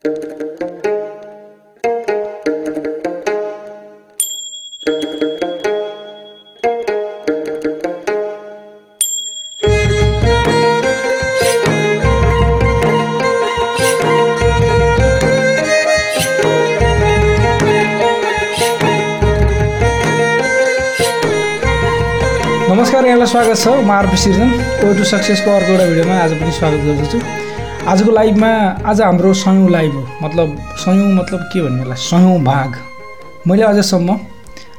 नमस्कार यहाँलाई स्वागत छ। म आरपी सिर्जन। ओ टु सक्सेसको अर्को एउटा भिडियोमा आज पनि स्वागत गर्दछु। आजको लाइभमा आज हाम्रो सयौँ लाइभ हो। मतलब सयौँ मतलब के भन्ने होला? सयौँ भाग। मैले अझसम्म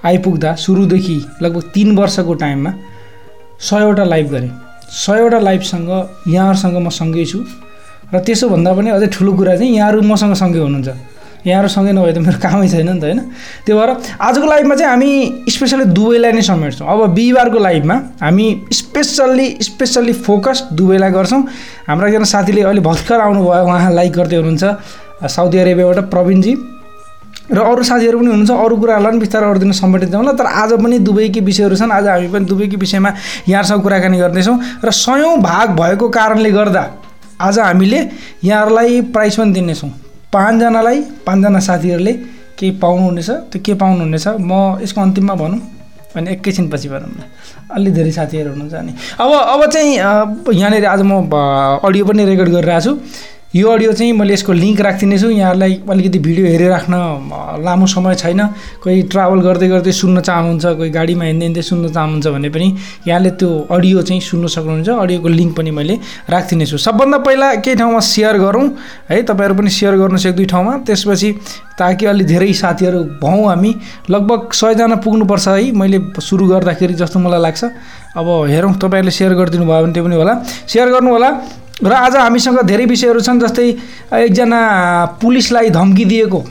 आइपुग्दा सुरुदेखि लगभग तिन वर्षको टाइममा सयवटा लाइभ गरेँ। सयवटा लाइभसँग यहाँहरूसँग म सँगै छु। र त्यसो भन्दा पनि अझै ठुलो कुरा चाहिँ यहाँहरू मसँग सँगै हुनुहुन्छ। यहाँहरूसँगै नभए त मेरो कामै छैन नि त होइन? त्यो भएर आजको लाइभमा चाहिँ हामी स्पेसल्ली दुबईलाई नै समेट्छौँ। अब बिहिबारको लाइभमा हामी स्पेसल्ली स्पेसल्ली फोकस दुबईलाई गर्छौँ। हाम्रो एकजना साथीले अहिले भर्खर आउनुभयो उहाँ लाइक गर्दै हुनुहुन्छ साउदी अरेबियाबाट प्रवीणजी। र अरू साथीहरू पनि हुनुहुन्छ अरू कुराहरूलाई पनि बिस्तारै अरू दिन समेटेर तर आज पनि दुबईकै विषयहरू छन्। आज हामी पनि दुबईको विषयमा यहाँहरूसँग कुराकानी गर्दैछौँ। र सयौँ भाग भएको कारणले गर्दा आज हामीले यहाँहरूलाई प्राइज पनि दिनेछौँ। पाँचजनालाई पाँचजना साथीहरूले केही पाउनुहुनेछ। त्यो के पाउनुहुनेछ? म यसको अन्तिममा भनौँ अनि एकैछिनपछि भनौँ न अलि धेरै साथीहरू हुनुहुन्छ अनि। अब अब चाहिँ यहाँनिर आज म अडियो पनि रेकर्ड गरिरहेको छु यो अडियो चाहिँ मैले यसको लिङ्क राखिदिनेछु यहाँहरूलाई अलिकति भिडियो हेरिराख्न लामो समय छैन। कोही ट्राभल गर्दै गर्दै सुन्न चाहनुहुन्छ कोही गाडीमा हिँड्दै हिँड्दै सुन्न चाहनुहुन्छ भने पनि यहाँले त्यो अडियो चाहिँ सुन्न सक्नुहुन्छ। अडियोको लिङ्क पनि मैले राखिदिनेछु सबभन्दा पहिला केही ठाउँमा सेयर गरौँ। है तपाईँहरू पनि सेयर गर्नुहोस् एक दुई ठाउँमा। त्यसपछि ताकि अलि धेरै साथीहरू भौँ हामी। लगभग सयजना पुग्नुपर्छ है। मैले सुरु गर्दाखेरि जस्तो मलाई लाग्छ। अब हेरौँ तपाईँहरूले सेयर गरिदिनु भयो भने त्यो पनि होला। सेयर गर्नु होला र आज हामीसँग धेरै विषयहरू छन् जस्तै एकजना पुलिसलाई धम्की दिएको।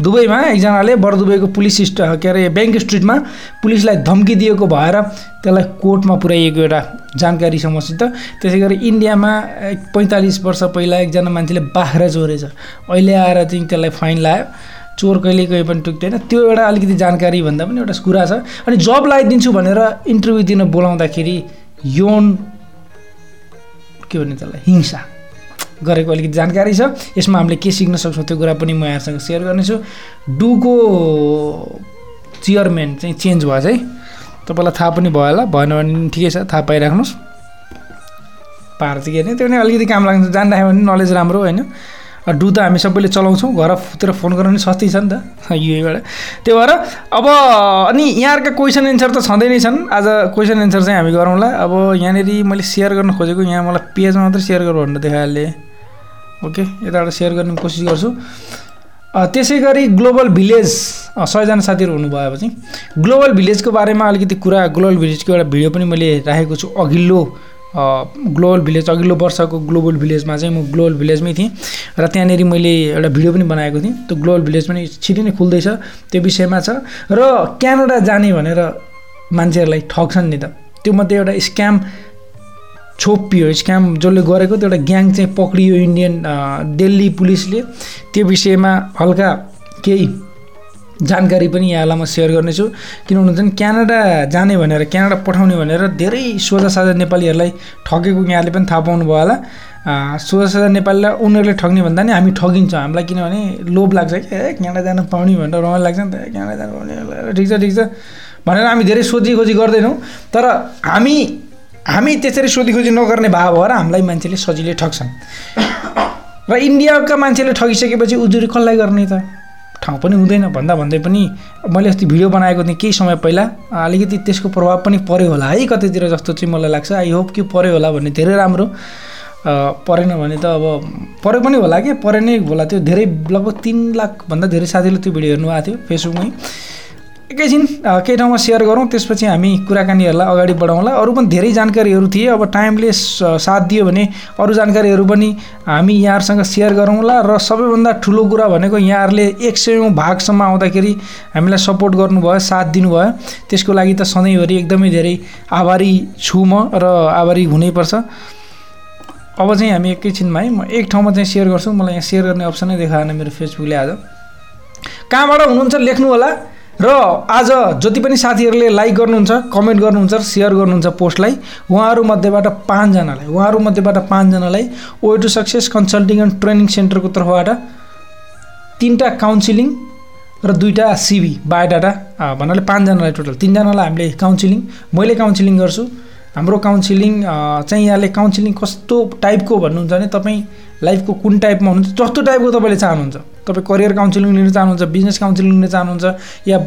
दुबईमा एकजनाले बर दुबईको पुलिस स्ट के अरे ब्याङ्क स्ट्रिटमा पुलिसलाई धम्की दिएको भएर त्यसलाई कोर्टमा पुर्याइएको एउटा जानकारी छ मसित त्यसै गरी इन्डियामा पैँतालिस वर्ष पहिला एकजना मान्छेले बाख्रा चोरेछ। अहिले आएर चाहिँ त्यसलाई फाइन लायो। चोर कहिले कहिले पनि टुक्दैन त्यो एउटा अलिकति जानकारी भन्दा पनि एउटा कुरा छ। अनि जब लगाइदिन्छु भनेर इन्टरभ्यू दिन बोलाउँदाखेरि यौन के भन्ने त्यसलाई? हिंसा। गरेको अलिकति जानकारी छ। यसमा हामीले के सिक्न सक्छौँ त्यो कुरा पनि म यहाँसँग सेयर गर्नेछु। डुको चेयरम्यान चाहिँ चेन्ज भयो है तपाईँलाई थाहा पनि भयो होला। भएन भने ठिकै छ। थाहा पाइराख्नुहोस्। पार चाहिँ के अरे त्यो पनि अलिकति काम लाग्छ जान्दाखेरि भने नलेज राम्रो होइन। डु त हामी सबैले चलाउँछौँ घरतिर फोन गर्नु पनि सस्तै छ नि त। युएबाट त्यो भएर अब अनि यहाँहरूका क्वेसन एन्सर त छँदै नै छन्। आज क्वेसन एन्सर चाहिँ हामी गरौँला। अब यहाँनिर मैले सेयर गर्न खोजेको यहाँ मलाई पेजमा मात्रै सेयर गर भनेर देखाइहालेँ। ओके यताबाट सेयर गर्ने कोसिस गर्छु। त्यसै गरी ग्लोबल भिलेज सयजना साथीहरू हुनुभयो चाहिँ ग्लोबल भिलेजको बारेमा अलिकति कुरा ग्लोबल भिलेजको एउटा भिडियो पनि मैले राखेको छु अघिल्लो। ग्लोबल भिलेज अघिल्लो वर्षको ग्लोबल भिलेजमा चाहिँ म ग्लोबल भिलेजमै थिएँ र त्यहाँनिर मैले एउटा भिडियो पनि बनाएको थिएँ। त्यो ग्लोबल भिलेज पनि छिटै नै खुल्दैछ त्यो विषयमा छ। र क्यानाडा जाने भनेर मान्छेहरूलाई ठग्छन् नि त। त्योमध्ये एउटा स्क्याम छोपियो स्क्याम जसले गरेको त्यो एउटा ग्याङ चाहिँ पक्रियो इन्डियन दिल्ली पुलिसले। त्यो विषयमा हल्का केही जानकारी पनि यहाँलाई म सेयर गर्नेछु। किनभने चाहिँ क्यानाडा जाने भनेर क्यानाडा पठाउने भनेर धेरै सोझा साझा नेपालीहरूलाई ठगेको यहाँले पनि थाहा पाउनुभयो होला। सोझा साझा नेपालीलाई उनीहरूले ठग्ने भन्दा नि हामी ठगिन्छौँ। हामीलाई किनभने लोभ लाग्छ कि ए क्यानाडा जानु पाउने भनेर रमाइलो लाग्छ नि त। क्यानाडा जानु पाउने ठिक छ ठिक छ। भनेर हामी धेरै सोधी खोजी गर्दैनौँ। तर हामी हामी त्यसरी सोधी खोजी नगर्ने भाव भएर हामीलाई मान्छेले सजिलै ठग्छन्। र इन्डियाका मान्छेले ठगिसकेपछि उजुरी कसलाई गर्ने त? ठाउँ पनि हुँदैन। भन्दा भन्दै पनि मैले अस्ति भिडियो बनाएको थिएँ केही समय पहिला। अलिकति त्यसको प्रभाव पनि पऱ्यो होला है कतैतिर जस्तो चाहिँ मलाई लाग्छ। आई होप कि पऱ्यो होला भन्ने धेरै राम्रो परेन भने त अब पऱ्यो पनि होला कि? परे नै होला त्यो धेरै लगभग तिन लाखभन्दा धेरै साथीले त्यो भिडियो हेर्नु भएको थियो फेसबुकमै। एकैछिन केही ठाउँमा सेयर गरौँ त्यसपछि हामी कुराकानीहरूलाई अगाडि बढाउँला। अरू पनि धेरै जानकारीहरू थिए अब टाइमले साथ दियो भने अरू जानकारीहरू पनि हामी यहाँहरूसँग सेयर गरौँला र सबैभन्दा ठुलो कुरा भनेको यहाँहरूले एक सयौँ भागसम्म आउँदाखेरि हामीलाई सपोर्ट गर्नुभयो साथ दिनुभयो। त्यसको लागि त सधैँभरि एकदमै धेरै आभारी छु म र आभारी हुनैपर्छ। अब चाहिँ हामी एकैछिनमा है म एक ठाउँमा चाहिँ सेयर गर्छु। मलाई यहाँ सेयर गर्ने अप्सनै देखाएन मेरो फेसबुकले आज। कहाँबाट हुनुहुन्छ? लेख्नु होला। र आज जति पनि साथीहरूले लाइक गर्नुहुन्छ कमेन्ट गर्नुहुन्छ सेयर गर्नुहुन्छ पोस्टलाई उहाँहरूमध्येबाट पाँचजनालाई उहाँहरूमध्येबाट पाँचजनालाई ओ to success consulting and training सेन्टरको तर्फबाट तिनवटा काउन्सिलिङ र दुईवटा सिबी बायोडाटा भन्नाले पाँचजनालाई टोटल तिनजनालाई हामीले काउन्सिलिङ मैले काउन्सिलिङ गर्छु। हाम्रो काउन्सिलिङ चाहिँ यहाँले काउन्सिलिङ कस्तो टाइपको भन्नुहुन्छ भने तपाईँ लाइफको कुन टाइपमा हुनुहुन्छ जस्तो टाइपको तपाईँले चाहनुहुन्छ। तपाईँ करियर काउन्सिलिङ लिन चाहनुहुन्छ बिजनेस काउन्सिलिङ लिन चाहनुहुन्छ या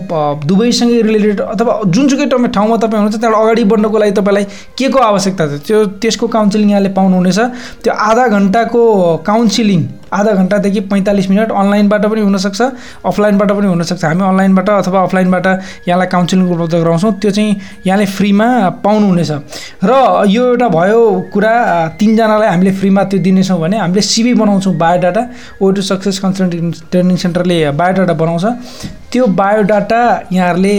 दुवैसँगै रिलेटेड अथवा जुनसुकै तपाईँ ठाउँमा तपाईँ हुनुहुन्छ त्यहाँबाट अगाडि बढ्नको लागि तपाईँलाई के को आवश्यकता छ? त्यो त्यसको काउन्सिलिङ यहाँले पाउनुहुनेछ। त्यो आधा घन्टाको काउन्सिलिङ आधा घन्टादेखि पैँतालिस मिनट अनलाइनबाट पनि हुनसक्छ अफलाइनबाट पनि हुनसक्छ। हामी अनलाइनबाट अथवा अफलाइनबाट यहाँलाई काउन्सिलिङ उपलब्ध गराउँछौँ। त्यो चाहिँ यहाँले फ्रीमा पाउनुहुनेछ। र यो एउटा भयो कुरा तिनजनालाई हामीले फ्रीमा त्यो दिनेछौँ भने हामीले सिबी बनाउँछौँ biodata oh to success consulting training सेन्टरले बायोडाटा बनाउँछ। त्यो बायोडाटा यहाँहरूले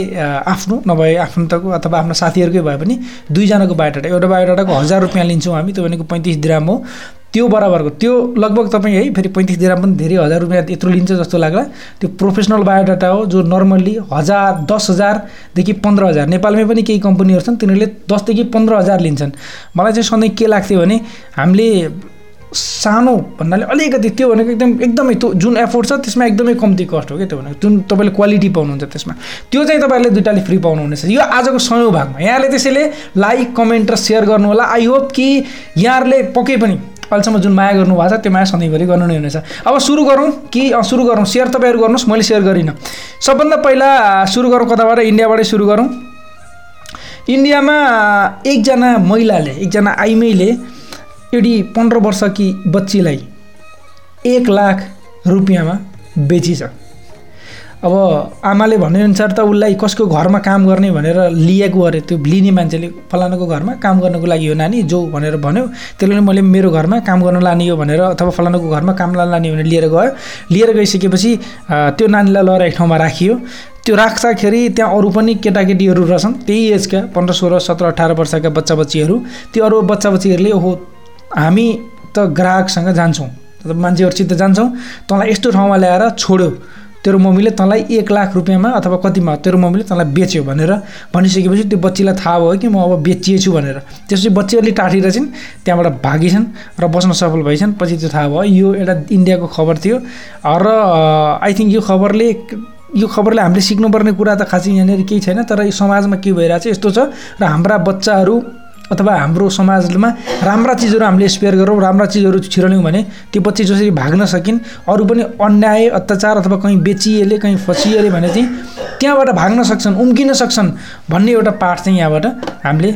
आफ्नो नभए आफन्तको अथवा आफ्नो साथीहरूकै भए पनि दुईजनाको बायोडाटा एउटा बायोडाटाको हजार रुपियाँ लिन्छौँ हामी त्यो भनेको पैँतिस ग्राम हो। त्यो बराबरको त्यो लगभग तपाईँ है फेरि पैँतिस ग्राम पनि धेरै हजार रुपियाँ यत्रो लिन्छ जस्तो लाग्ला। त्यो प्रोफेसनल बायोडाटा हो जो नर्मल्ली हजार दस हजारदेखि पन्ध्र हजार नेपालमै पनि केही कम्पनीहरू छन् तिनीहरूले दसदेखि पन्ध्र हजार लिन्छन्। मलाई चाहिँ सधैँ के लाग्थ्यो भने हामीले सानो भन्नाले अलिकति त्यो भनेको एकदम एकदमै त्यो जुन एफोर्ट छ त्यसमा एकदमै कम्ती कस्ट हो क्या त्यो भनेको। जुन तपाईँले क्वालिटी पाउनुहुन्छ त्यसमा। त्यो चाहिँ तपाईँहरूले दुइटाले फ्री पाउनुहुनेछ। यो आजको सयौँ भागमा यहाँले त्यसैले लाइक कमेन्ट र सेयर गर्नु होला आई होप कि यहाँहरूले पक्कै पनि अहिलेसम्म जुन माया गर्नुभएको छ त्यो माया सधैँभरि गर्नु नै हुनेछ। अब सुरु गरौँ कि सुरु गरौँ। सेयर तपाईँहरू गर्नुहोस् मैले सेयर गरिनँ। सबभन्दा पहिला सुरु गरौँ कताबाट? इन्डियाबाटै सुरु गरौँ। इन्डियामा एकजना महिलाले एकजना आइमैले एउटी पन्ध्र वर्षकी बच्चीलाई एक लाख रुपियाँमा बेचिछ। अब आमाले भनेअनुसार त उसलाई कसको घरमा काम गर्ने भनेर लिएको अरे त्यो लिने मान्छेले फलानाको घरमा काम गर्नको लागि हो नानी जो भनेर भन्यो त्यसले मैले मेरो घरमा काम गर्न लाने हो भनेर अथवा फलानाको घरमा काम लाने भनेर लिएर गयो। लिएर गइसकेपछि त्यो नानीलाई लगेर एक ठाउँमा राखियो। त्यो राख्दाखेरि त्यहाँ अरू पनि केटाकेटीहरू रहेछन् त्यही एजका पन्ध्र सोह्र सत्र अठार वर्षका बच्चा बच्चीहरू त्यो अरू बच्चा बच्चीहरूले ओहो हामी त ग्राहकसँग जान्छौँ। मान्छेहरूसित जान्छौँ। तँलाई यस्तो ठाउँमा ल्याएर छोड्यो तेरो मम्मीले तँलाई एक लाख रुपियाँमा अथवा कतिमा तेरो मम्मीले तँलाई बेच्यो भनेर भनिसकेपछि त्यो बच्चीलाई थाहा भयो कि म अब बेचिएछु भनेर। त्यसपछि बच्चीहरूले टाँटेर चाहिँ त्यहाँबाट भागिछन् र बस्न सफल भइछन्। पछि त्यो थाहा भयो यो एउटा इन्डियाको खबर थियो। र आई थिङ्क यो खबरले यो खबरले हामीले सिक्नुपर्ने कुरा त खासै यहाँनिर केही छैन तर यो समाजमा के भइरहेछ यस्तो छ र हाम्रा बच्चाहरू अथवा हाम्रो समाजमा राम्रा चिजहरू हामीले स्पेयर गरौँ राम्रा चिजहरू छिरल्यौँ भने त्यो पछि जसरी भाग्न सकिन् अरू पनि अन्याय अत्याचार अथवा कहीँ बेचिएले कहीँ फसिएले भने चाहिँ त्यहाँबाट भाग्न सक्छन् उम्किन सक्छन् भन्ने एउटा पाठ चाहिँ यहाँबाट हामीले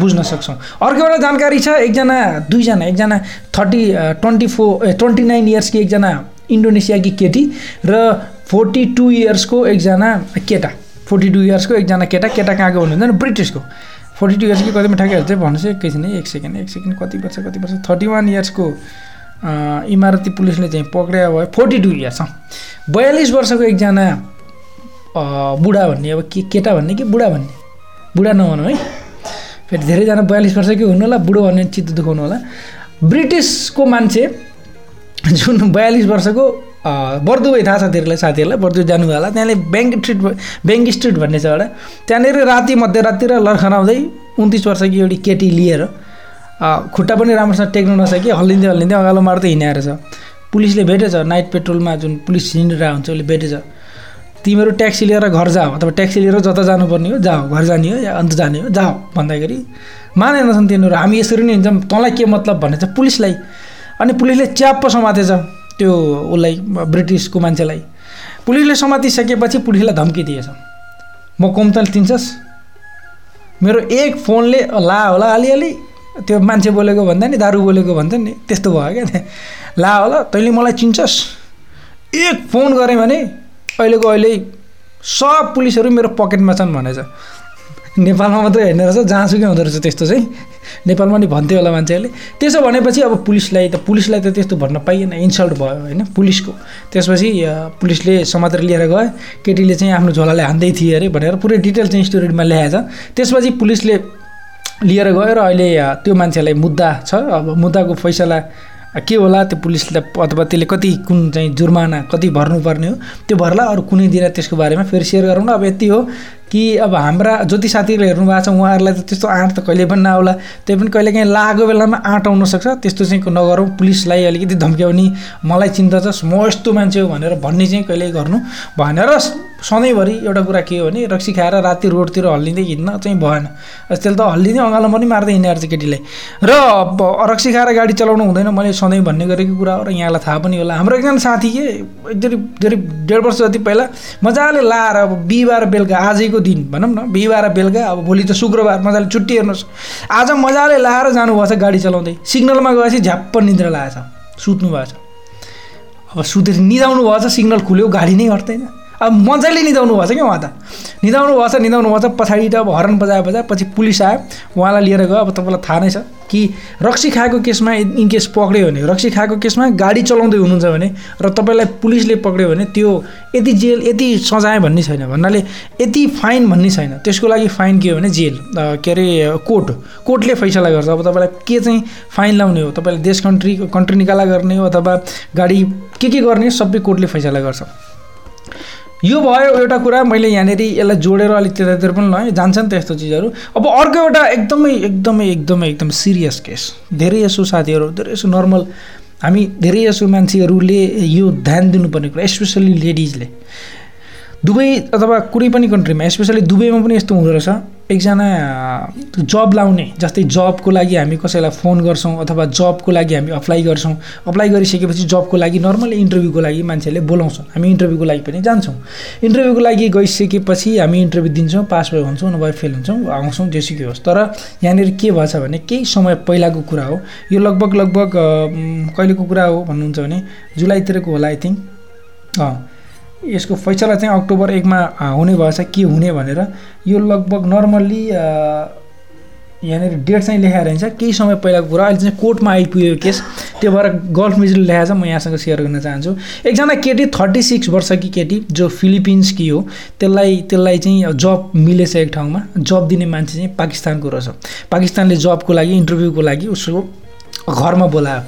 बुझ्न सक्छौँ। अर्को एउटा जानकारी छ एकजना दुईजना एकजना thirty twenty four a twenty nine इयर्सकी एकजना इन्डोनेसियाकी केटी र फोर्टी टू इयर्सको एकजना केटा। फोर्टी टू इयर्सको एकजना केटा केटा कहाँको भन्नुहुन्छ ब्रिटिसको। फोर्टी टू इयर्स कि कतिमा ठ्याक्कै चाहिँ भन्नुहोस् एकैछिन एक सेकेन्ड एक सेकेन्ड कति वर्ष कति वर्ष? थर्टी वान इयर्सको इमारती पुलिसले चाहिँ पक्रिया भयो। फोर्टी टू इयर्स बयालिस वर्षको एकजना बुढा भन्ने अब के केटा भन्ने कि बुढा भन्ने? बुढा नभनौँ है। फेरि धेरैजना बयालिस वर्षकै हुनु होला बुढो भन्ने चित्त दुखाउनु होला। ब्रिटिसको मान्छे जुन बयालिस वर्षको बर्दुवै थाहा छ तिमीलाई साथीहरूलाई बर्दु जानुभयो होला। त्यहाँले ब्याङ्क स्ट्रिट ब्याङ्क स्ट्रिट भन्ने छ एउटा। त्यहाँनिर राति मध्यरातिर लर्खनाउँदै उन्तिस वर्षकी एउटी केटी लिएर खुट्टा पनि राम्रोसँग टेक्नु नसके हल्लिँदै हल्लिँदै अगालो मार्दै हिँडाएर छ। पुलिसले भेटेछ नाइट पेट्रोलमा जुन पुलिस हिँडिरहेको हुन्छ उसले भेटेछ। तिमीहरू ट्याक्सी लिएर घर जाऊ अथवा ट्याक्सी लिएर जता जानुपर्ने हो जाऊ घर जाने हो या अन्त जाने हो जाऊ भन्दाखेरि मानेनछन् तिनीहरू। हामी यसरी नै हिँड्छौँ तँलाई के मतलब भन्ने छ? पुलिसलाई। अनि पुलिसले च्याप्प समातेछ। त्यो उसलाई ब्रिटिसको मान्छेलाई। पुलिसले समातिसकेपछि पुलिसलाई धम्की दिएछ। म कोमतल तिन्छस् मेरो एक फोनले ला होला अलिअलि। त्यो मान्छे बोलेको भन्दा नि दारु बोलेको भन्छ नि त्यस्तो भयो क्या त्यहाँ ला होला तैँले मलाई चिन्छस्? एक फोन गरेँ भने अहिलेको अहिले सब पुलिसहरू मेरो पकेटमा छन् भनेछ। नेपालमा मात्रै हेर्ने रहेछ जहाँसुकै हुँदो रहेछ त्यस्तो चाहिँ। नेपालमा नि भन्थ्यो होला मान्छेहरूले। त्यसो भनेपछि अब पुलिसलाई त पुलिसलाई त त्यस्तो भन्न पाइएन इन्सल्ट भयो होइन पुलिसको। त्यसपछि पुलिसले समातेर लिएर गयो। केटीले चाहिँ आफ्नो झोलाले हान्दै थिए अरे भनेर पुरै डिटेल चाहिँ स्टोरीमा ल्याएछ। त्यसपछि पुलिसले लिएर गयो र अहिले त्यो मान्छेलाई मुद्दा छ। अब मुद्दाको फैसला के होला त्यो पुलिसलाई अथवा त्यसले कति कुन चाहिँ जुर्माना कति भर्नुपर्ने हो त्यो भर्ला अरू कुनै दिन त्यसको बारेमा फेरि सेयर गरौँ न। अब यति हो कि अब हाम्रा जति साथीहरूले हेर्नु भएको छ उहाँहरूलाई त त्यस्तो आँट त कहिले पनि नआउला त्यही पनि कहिले काहीँ लागेको बेलामा आँट आउनसक्छ त्यस्तो चाहिँ नगरौँ। पुलिसलाई अलिकति धम्क्याउने मलाई चिन्ता छ। म यस्तो मान्छे हो भनेर भन्ने चाहिँ कहिले गर्नु भनेर सधैँभरि एउटा कुरा के हो भने रक्सी खाएर राति रोडतिर हल्लिँदै हिँड्न चाहिँ भएन। त्यसले त हल्लिँदै अँगालो पनि मार्दै हिँडेर चाहिँ केटीलाई र रक्सी खाएर गाडी चलाउनु हुँदैन मैले सधैँ भन्ने गरेको कुरा हो र यहाँलाई थाहा पनि होला। हाम्रो एकजना साथी के एकदमै धेरै डेढ वर्ष जति पहिला मजाले लाएर अब बिहिबार बेलुका आजैको दिन भनौँ न बिहिबार बेलुका अब भोलि त शुक्रबार मजाले छुट्टी हेर्नुहोस्। आज मजाले लाएर जानुभएको छ गाडी चलाउँदै। सिग्नलमा गएपछि झ्याप्प निन्द्रा लागेको छ सुत्नु भएको छ अब सुतेर निदाउनु भएको छ सिग्नल खुल्यो गाडी नै हट्दैन। अब मजाले निदाउनु भएको छ क्या उहाँ त। निदाउनु भएको छ निदाउनु भएको छ पछाडि त अब हरन बजाए बजाए पछि पुलिस आयो उहाँलाई लिएर गयो। अब तपाईँलाई थाहा नै छ कि रक्सी खाएको केसमा इनकेस पक्रियो भने रक्सी खाएको केसमा गाडी चलाउँदै हुनुहुन्छ भने र तपाईँलाई पुलिसले पक्रियो भने त्यो यति जेल यति सजाय भन्ने छैन। भन्नाले यति फाइन भन्ने छैन। त्यसको लागि फाइन के हो भने जेल के अरे कोर्ट कोर्टले फैसला गर्छ। अब तपाईँलाई के चाहिँ फाइन लाउने हो? तपाईँलाई देश कन्ट्री कन्ट्री निकाला गर्ने हो अथवा गाडी के के गर्ने सबै कोर्टले फैसला गर्छ। यो भयो एउटा कुरा मैले यहाँनिर यसलाई जोडेर अलिक त्यतातिर पनि लगाएँ जान्छ नि त यस्तो चिजहरू। अब अर्को एउटा एकदमै एकदमै एकदमै एकदम सिरियस केस। धेरै यसो साथीहरू धेरै यसो नर्मल हामी धेरै यसो मान्छेहरूले यो ध्यान दिनुपर्ने कुरा स्पेसल्ली लेडिजले दुबई अथवा कुनै पनि कन्ट्रीमा स्पेसली दुबईमा पनि यस्तो हुँदो रहेछ। एकजना जब लाउने जस्तै जबको लागि हामी कसैलाई फोन गर्छौँ अथवा जबको लागि हामी अप्लाई गर्छौँ। अप्लाई गरिसकेपछि जबको लागि नर्मली इन्टरभ्यूको लागि मान्छेले बोलाउँछौँ हामी इन्टरभ्यूको लागि पनि जान्छौँ। इन्टरभ्यूको लागि गइसकेपछि हामी इन्टरभ्यू दिन्छौँ पास भयो हुन्छौँ नभए फेल हुन्छौँ आउँछौँ जेसुकै होस्। तर यहाँनिर के भएछ भने केही समय पहिलाको कुरा हो। यो लगभग लगभग कहिलेको कुरा हो भन्नुहुन्छ भने जुलाईतिरको होला आई थिङ्क यसको फैसला चाहिँ अक्टोबर एकमा हुने भएछ। के हुने भनेर यो लगभग नर्मल्ली यहाँनिर डेट चाहिँ लेखाएर हिँड्छ। केही समय पहिलाको कुरा। अहिले चाहिँ कोर्टमा आइपुग्यो केस। त्यो भएर गल्फ मिजले लेखाएको म यहाँसँग सेयर गर्न चाहन्छु। एकजना केटी थर्टी सिक्स वर्षकी केटी जो फिलिपिन्सकी हो त्यसलाई त्यसलाई चाहिँ जब मिलेछ एक ठाउँमा जब दिने मान्छे चाहिँ पाकिस्तानको रहेछ। पाकिस्तानले जबको लागि इन्टरभ्यूको लागि उसको घरमा बोलायो।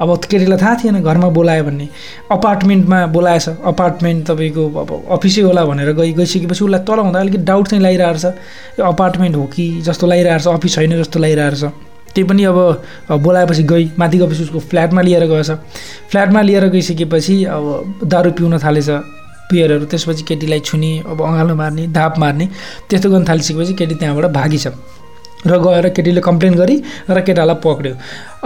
अब केटीलाई थाहा थिएन घरमा बोलायो भन्ने। अपार्टमेन्टमा बोलाएछ। अपार्टमेन्ट तपाईँको अब अफिसै होला भनेर गइ गइसकेपछि उसलाई तल हुँदा अलिकति डाउट चाहिँ लगाइरहेको छ। यो अपार्टमेन्ट हो कि जस्तो लगाइरहेको छ अफिस छैन जस्तो लगाइरहेको छ। त्यही पनि अब बोलाएपछि गई। माथि गएपछि उसको फ्ल्याटमा लिएर गएछ। फ्ल्याटमा लिएर गइसकेपछि अब दारु पिउन थालेछ। पियरहरू त्यसपछि केटीलाई छुने अब अँगालो मार्ने धाप मार्ने त्यस्तो गर्न थालिसकेपछि केटी त्यहाँबाट भागी छ र गएर केटीले कम्प्लेन गरी र केटालाई पक्रियो।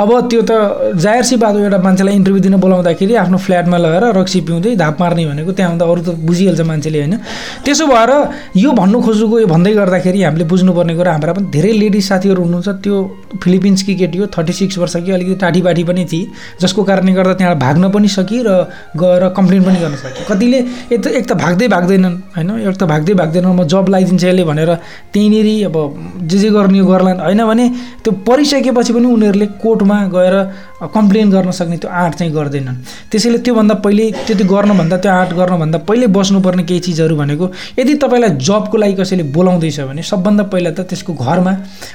अब त्यो त जायरसी बादो एउटा मान्छेलाई इन्टरभ्यू दिन बोलाउँदाखेरि आफ्नो फ्ल्याटमा लगेर रक्सी पिउँदै धाप मार्ने भनेको त्यहाँ हुँदा अरू त बुझिहाल्छ मान्छेले होइन। त्यसो भएर यो भन्नु खोजेको यो भन्दै गर्दाखेरि हामीले बुझ्नुपर्ने कुरा हाम्रा पनि धेरै लेडिज साथीहरू हुनुहुन्छ। त्यो फिलिपिन्सकी केटी हो थर्टी सिक्स वर्षकी अलिकति टाठी बाठी पनि थिए जसको कारणले गर्दा त्यहाँ भाग्न पनि सकि र गएर कम्प्लेन पनि गर्न सके। कतिले एक त एक त भाग्दै भाग्दैनन् होइन? एक त भाग्दै भाग्दैनन् म जब लगाइदिन्छ यसले भनेर त्यहीँनिर अब जे जे गर्ने गर्लान्। होइन भने त्यो परिसकेपछि पनि उनीहरूले कोर्टमा गएर कम्प्लेन गर्न सक्ने त्यो आँट चाहिँ गर्दैनन्। त्यसैले त्योभन्दा पहिले त्यति गर्नुभन्दा त्यो आँट गर्नुभन्दा पहिले बस्नुपर्ने केही चिजहरू भनेको यदि तपाईँलाई जबको लागि कसैले बोलाउँदैछ भने सबभन्दा पहिला त त्यसको घरमा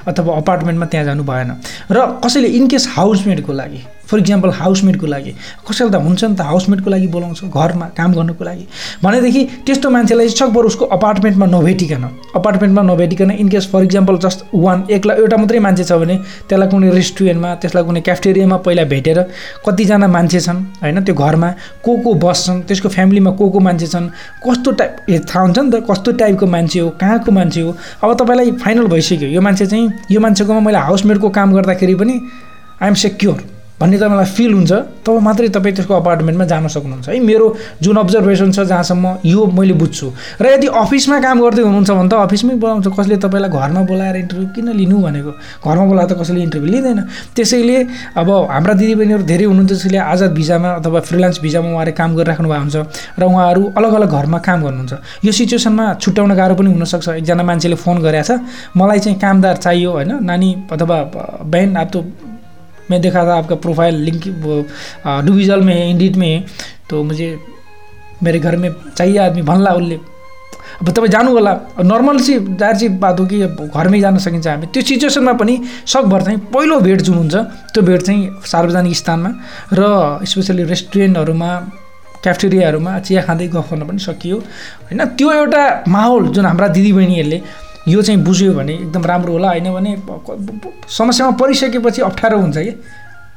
अथवा अपार्टमेन्टमा त्यहाँ जानु भएन। र कसैले इनकेस हाउसमेटको लागि फर इक्जाम्पल हाउसमेटको लागि कसैले त हुन्छ नि त हाउसमेटको लागि बोलाउँछ घरमा काम गर्नुको लागि। भनेदेखि त्यस्तो मान्छेलाई सकभर उसको अपार्टमेन्टमा नभेटिकन अपार्टमेन्टमा नभेटिकन in case for example just one एक्ला एउटा मात्रै मान्छे छ भने त्यसलाई कुनै रेस्टुरेन्टमा त्यसलाई कुनै क्याफ्टेरियामा पहिला भेटेर कतिजना मान्छे छन् होइन त्यो घरमा को को बस्छन् त्यसको फ्यामिलीमा को को मान्छे छन् कस्तो टाइप थाहा हुन्छ नि त कस्तो टाइपको मान्छे हो कहाँको मान्छे हो। अब तपाईँलाई फाइनल भइसक्यो। यो मान्छे चाहिँ यो मान्छेकोमा मैले हाउसमेटको काम गर्दाखेरि पनि आइएम सेक्योर भन्ने तपाईँलाई फिल हुन्छ तब मात्रै तपाईँ त्यसको अपार्टमेन्टमा जान सक्नुहुन्छ। है मेरो जुन अब्जर्भेसन छ जहाँसम्म यो मैले बुझ्छु। र यदि अफिसमा काम गर्दै हुनुहुन्छ भने त अफिसमै बोलाउँछ कसले तपाईँलाई घरमा बोलाएर इन्टरभ्यू किन लिनु भनेको? घरमा बोलाएर त कसैले इन्टरभ्यू लिँदैन। त्यसैले अब हाम्रा दिदीबहिनीहरू धेरै हुनुहुन्छ जसले आजाद भिजामा अथवा फ्रिलान्स भिजामा उहाँले काम गरिराख्नु भएको हुन्छ र उहाँहरू अलग अलग घरमा काम गर्नुहुन्छ। यो सिचुएसनमा छुट्याउन गाह्रो पनि हुनसक्छ। एकजना मान्छेले फोन गरेछ मलाई चाहिँ कामदार चाहियो होइन? नानी अथवा बहन अब मैं देखा था आपका प्रोफाइल लिंक डुविजल में है इंडिट में है। तो मुझे मेरे घर में चाहिए आदमी भन्ला उसले अब तपाईँ जानु होला नर्मल चाहिँ जाहिर चाहिँ बात हो कि घरमै जान सकिन्छ हामी त्यो सिचुएसनमा पनि सकभर चाहिँ पहिलो भेट जुन हुन्छ त्यो भेट चाहिँ सार्वजनिक स्थानमा र स्पेसली रेस्टुरेन्टहरूमा क्याफ्टेरियाहरूमा चिया खाँदै गफ गर्न पनि सकियो होइन त्यो एउटा माहौल जुन हाम्रा दिदीबहिनीहरूले यो चाहिँ बुझ्यो भने एकदम राम्रो होला होइन भने समस्यामा परिसकेपछि अप्ठ्यारो हुन्छ कि?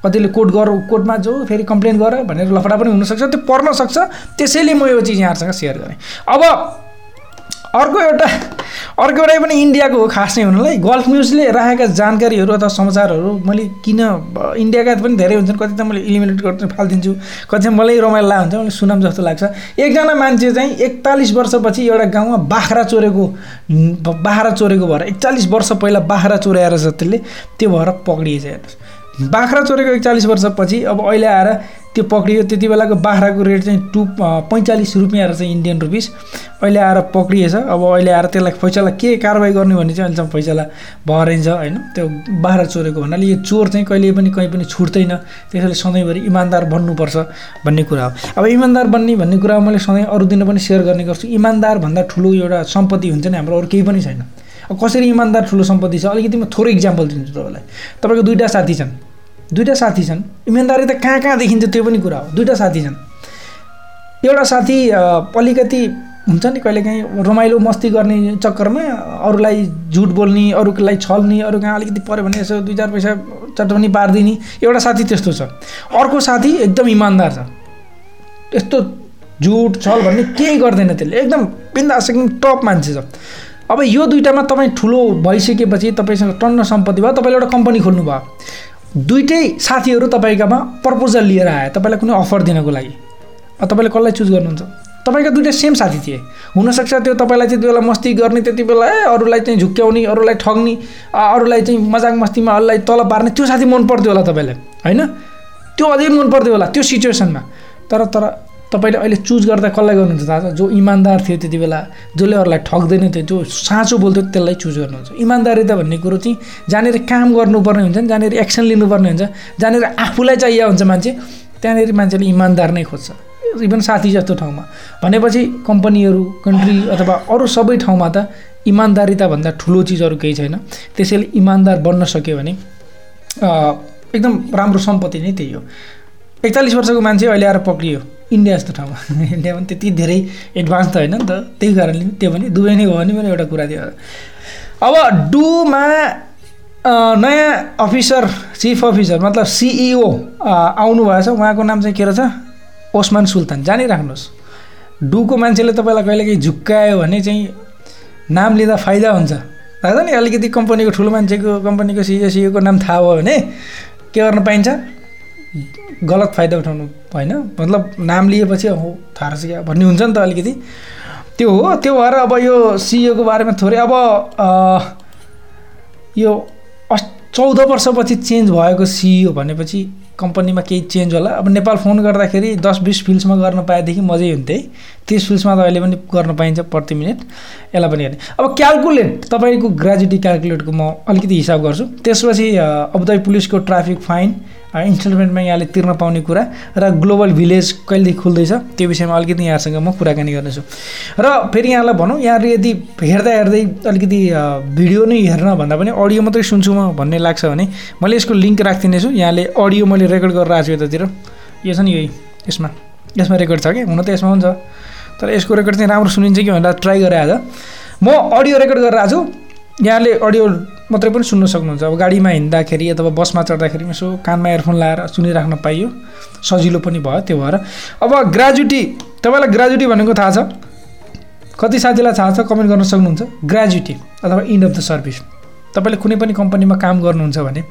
कतिले कोर्ट गर कोर्टमा जो फेरि कम्प्लेन गर भनेर लफडा पनि हुनसक्छ त्यो पर्न सक्छ। त्यसैले म यो चिज यहाँहरूसँग सेयर गरेँ। अब अर्को एउटा अर्को एउटा पनि इन्डियाको हो खास नै हुनुलाई। गल्फ न्युजले राखेका जानकारीहरू अथवा समाचारहरू मैले किन इन्डियाका पनि धेरै हुन्छन्। कति त मैले इलिमिनेट गर्छु फालिदिन्छु। कति चाहिँ मलाई रमाइलो लाग्छ। मैले सुनाम जस्तो लाग्छ। एकजना मान्छे चाहिँ एकचालिस वर्षपछि एउटा गाउँमा बाख्रा चोरेको बाख्रा चोरेको भएर एकचालिस वर्ष पहिला बाख्रा चोर्याएर त्यसले त्यो भएर पक्रिएछ हेर्नुहोस्। बाख्रा चोरेको एकचालिस वर्षपछि अब अहिले आएर त्यो पक्रियो त्यति बेलाको बाख्राको रेट चाहिँ टु पैँचालिस रुपियाँ रहेछ इन्डियन रुपिस अहिले आएर पक्रिएछ। अब अहिले आएर त्यसलाई फैसला के कारवाही गर्ने भन्ने चाहिँ अहिलेसम्म फैसला भइरहन्छ होइन? त्यो बाख्रा चोरेको भन्नाले यो चोर चाहिँ कहिले पनि कहीँ पनि छुट्दैन। त्यसैले सधैँभरि इमान्दार बन्नुपर्छ भन्ने कुरा हो। अब इमान्दार बन्ने भन्ने कुरा मैले सधैँ अरू दिन पनि सेयर गर्ने गर्छु। इमान्दारभन्दा ठुलो एउटा सम्पत्ति हुन्छ नि हाम्रो अरू केही पनि छैन। कसरी इमान्दार ठुलो सम्पत्ति छ? अलिकति म थोरै इक्जाम्पल दिन्छु तपाईँलाई। तपाईँको दुइटा साथी छन्। दुइटा साथी छन्। इमान्दारी त कहाँ कहाँ देखिन्छ त्यो पनि कुरा हो। दुइटा साथी छन्। एउटा साथी अलिकति हुन्छ नि कहिलेकाहीँ रमाइलो मस्ती गर्ने चक्करमा अरूलाई झुट बोल्ने अरूलाई छल्ने अरू कहाँ अलिकति पऱ्यो भने यसो दुई चार पैसा चटनी पारिदिने एउटा साथी त्यस्तो छ। अर्को साथी एकदम इमान्दार छ। यस्तो झुट छल भन्ने केही गर्दैन त्यसले। एकदम बिन्दास एकदम टप मान्छे छ। अब यो दुइटामा तपाईँ ठुलो भइसकेपछि तपाईँसँग टन्न सम्पत्ति भयो। तपाईँले एउटा कम्पनी खोल्नु भयो दुइटै साथीहरू तपाईँकोमा प्रपोजल लिएर आयो तपाईँलाई कुनै अफर दिनको लागि। तपाईँले कसलाई चुज गर्नुहुन्छ? तपाईँका दुइटा सेम साथी थिए। हुनसक्छ त्यो तपाईँलाई चाहिँ त्यो बेला मस्ती गर्ने त्यति बेला ए अरूलाई चाहिँ झुक्क्याउने अरूलाई ठग्ने अरूलाई चाहिँ मजाक मस्तीमा अरूलाई तल पार्ने त्यो साथी मन पर्थ्यो होला तपाईँलाई होइन? त्यो अझै मन पर्थ्यो होला त्यो सिचुएसनमा तर तर तपाईँले अहिले चुज गर्दा कसलाई गर्नुहुन्छ थाहा छ? जो इमान्दार थियो त्यति बेला जसले अरूलाई ठग्दैन थियो जो साँचो बोल्थ्यो त्यसलाई चुज गर्नुहुन्छ। इमान्दारिता भन्ने कुरो चाहिँ जहाँनिर काम गर्नुपर्ने हुन्छ नि जहाँनिर एक्सन लिनुपर्ने हुन्छ जहाँनिर आफूलाई चाहिएको हुन्छ मान्छे त्यहाँनिर मान्छेले इमान्दार नै खोज्छ। इभन साथी जस्तो ठाउँमा। भनेपछि कम्पनीहरू कन्ट्री अथवा अरू सबै ठाउँमा त इमान्दारिताभन्दा ठुलो चिजहरू केही छैन। त्यसैले इमान्दार बन्न सक्यो भने एकदम राम्रो सम्पत्ति नै त्यही हो। एकचालिस वर्षको मान्छे अहिले आएर पक्रियो। इन्डिया जस्तो ठाउँमा इन्डिया पनि त्यति धेरै एडभान्स त होइन नि त। त्यही कारणले त्यो पनि दुबई नै हो भने पनि एउटा कुरा थियो। अब डुमा नयाँ अफिसर चिफ अफिसर मतलब सिइओ आउनुभएछ उहाँको नाम चाहिँ के रहेछ? ओस्मान सुल्तान। जानिराख्नुहोस्। डुको मान्छेले तपाईँलाई कहिले काहीँ झुक्कायो भने चाहिँ नाम लिँदा फाइदा हुन्छ। लाग्छ नि? अलिकति कम्पनीको ठुलो मान्छेको कम्पनीको सिइओ सिइओको नाम थाहा भयो भने के गर्न पाइन्छ? गलत फाइदा उठाउनु होइन मतलब नाम लिएपछि हो थाहा रहेछ भन्ने हुन्छ नि त अलिकति। त्यो हो त्यो भएर अब यो सिइओको बारेमा थोरै अब यो अस् चौध वर्षपछि चेन्ज भएको सिइओ भनेपछि कम्पनीमा केही चेन्ज होला। अब नेपाल फोन गर्दाखेरि दस बिस फिल्ड्समा गर्न पाएदेखि मजै हुन्थ्यो तिस फिल्ड्समा त अहिले पनि गर्न पाइन्छ प्रति मिनट। यसलाई पनि हेर्ने अब क्यालकुलेट तपाईँको ग्रेजुटी क्यालकुलेटको म अलिकति हिसाब गर्छु। त्यसपछि अबुधाबी पुलिसको ट्राफिक फाइन इन्स्टलमेन्टमा यहाँले तिर्न पाउने कुरा र ग्लोबल भिलेज कहिलेदेखि खुल्दैछ त्यो विषयमा अलिकति यहाँसँग म कुराकानी गर्नेछु। र फेरि यहाँलाई भनौँ यहाँले यदि हेर्दा हेर्दै अलिकति भिडियो नै हेर्न भन्दा पनि अडियो मात्रै सुन्छु म भन्ने लाग्छ भने मैले यसको लिङ्क राखिदिनेछु। यहाँले अडियो मैले रेकर्ड गरेर आएको छु यतातिर। यो छ नि यही यसमा। यसमा रेकर्ड छ कि? हुन त यसमा हुन्छ। तर यसको रेकर्ड चाहिँ राम्रो सुनिन्छ कि भनेर ट्राई गरेर आज म अडियो रेकर्ड गरेर आएको छु। यहाँले अडियो मात्रै पनि सुन्न सक्नुहुन्छ। अब गाडीमा हिँड्दाखेरि अथवा बसमा चढ्दाखेरि यसो कानमा एयरफोन लगाएर सुनिराख्न पाइयो। सजिलो पनि भयो त्यो भएर। अब ग्रेजुटी तपाईँलाई ग्रेजुटी भनेको थाहा छ? कति साथीलाई थाहा छ? कमेन्ट गर्न सक्नुहुन्छ। ग्रेजुटी अथवा इन्ड अफ द सर्भिस तपाईँले कुनै पनि कम्पनीमा काम गर्नुहुन्छ भने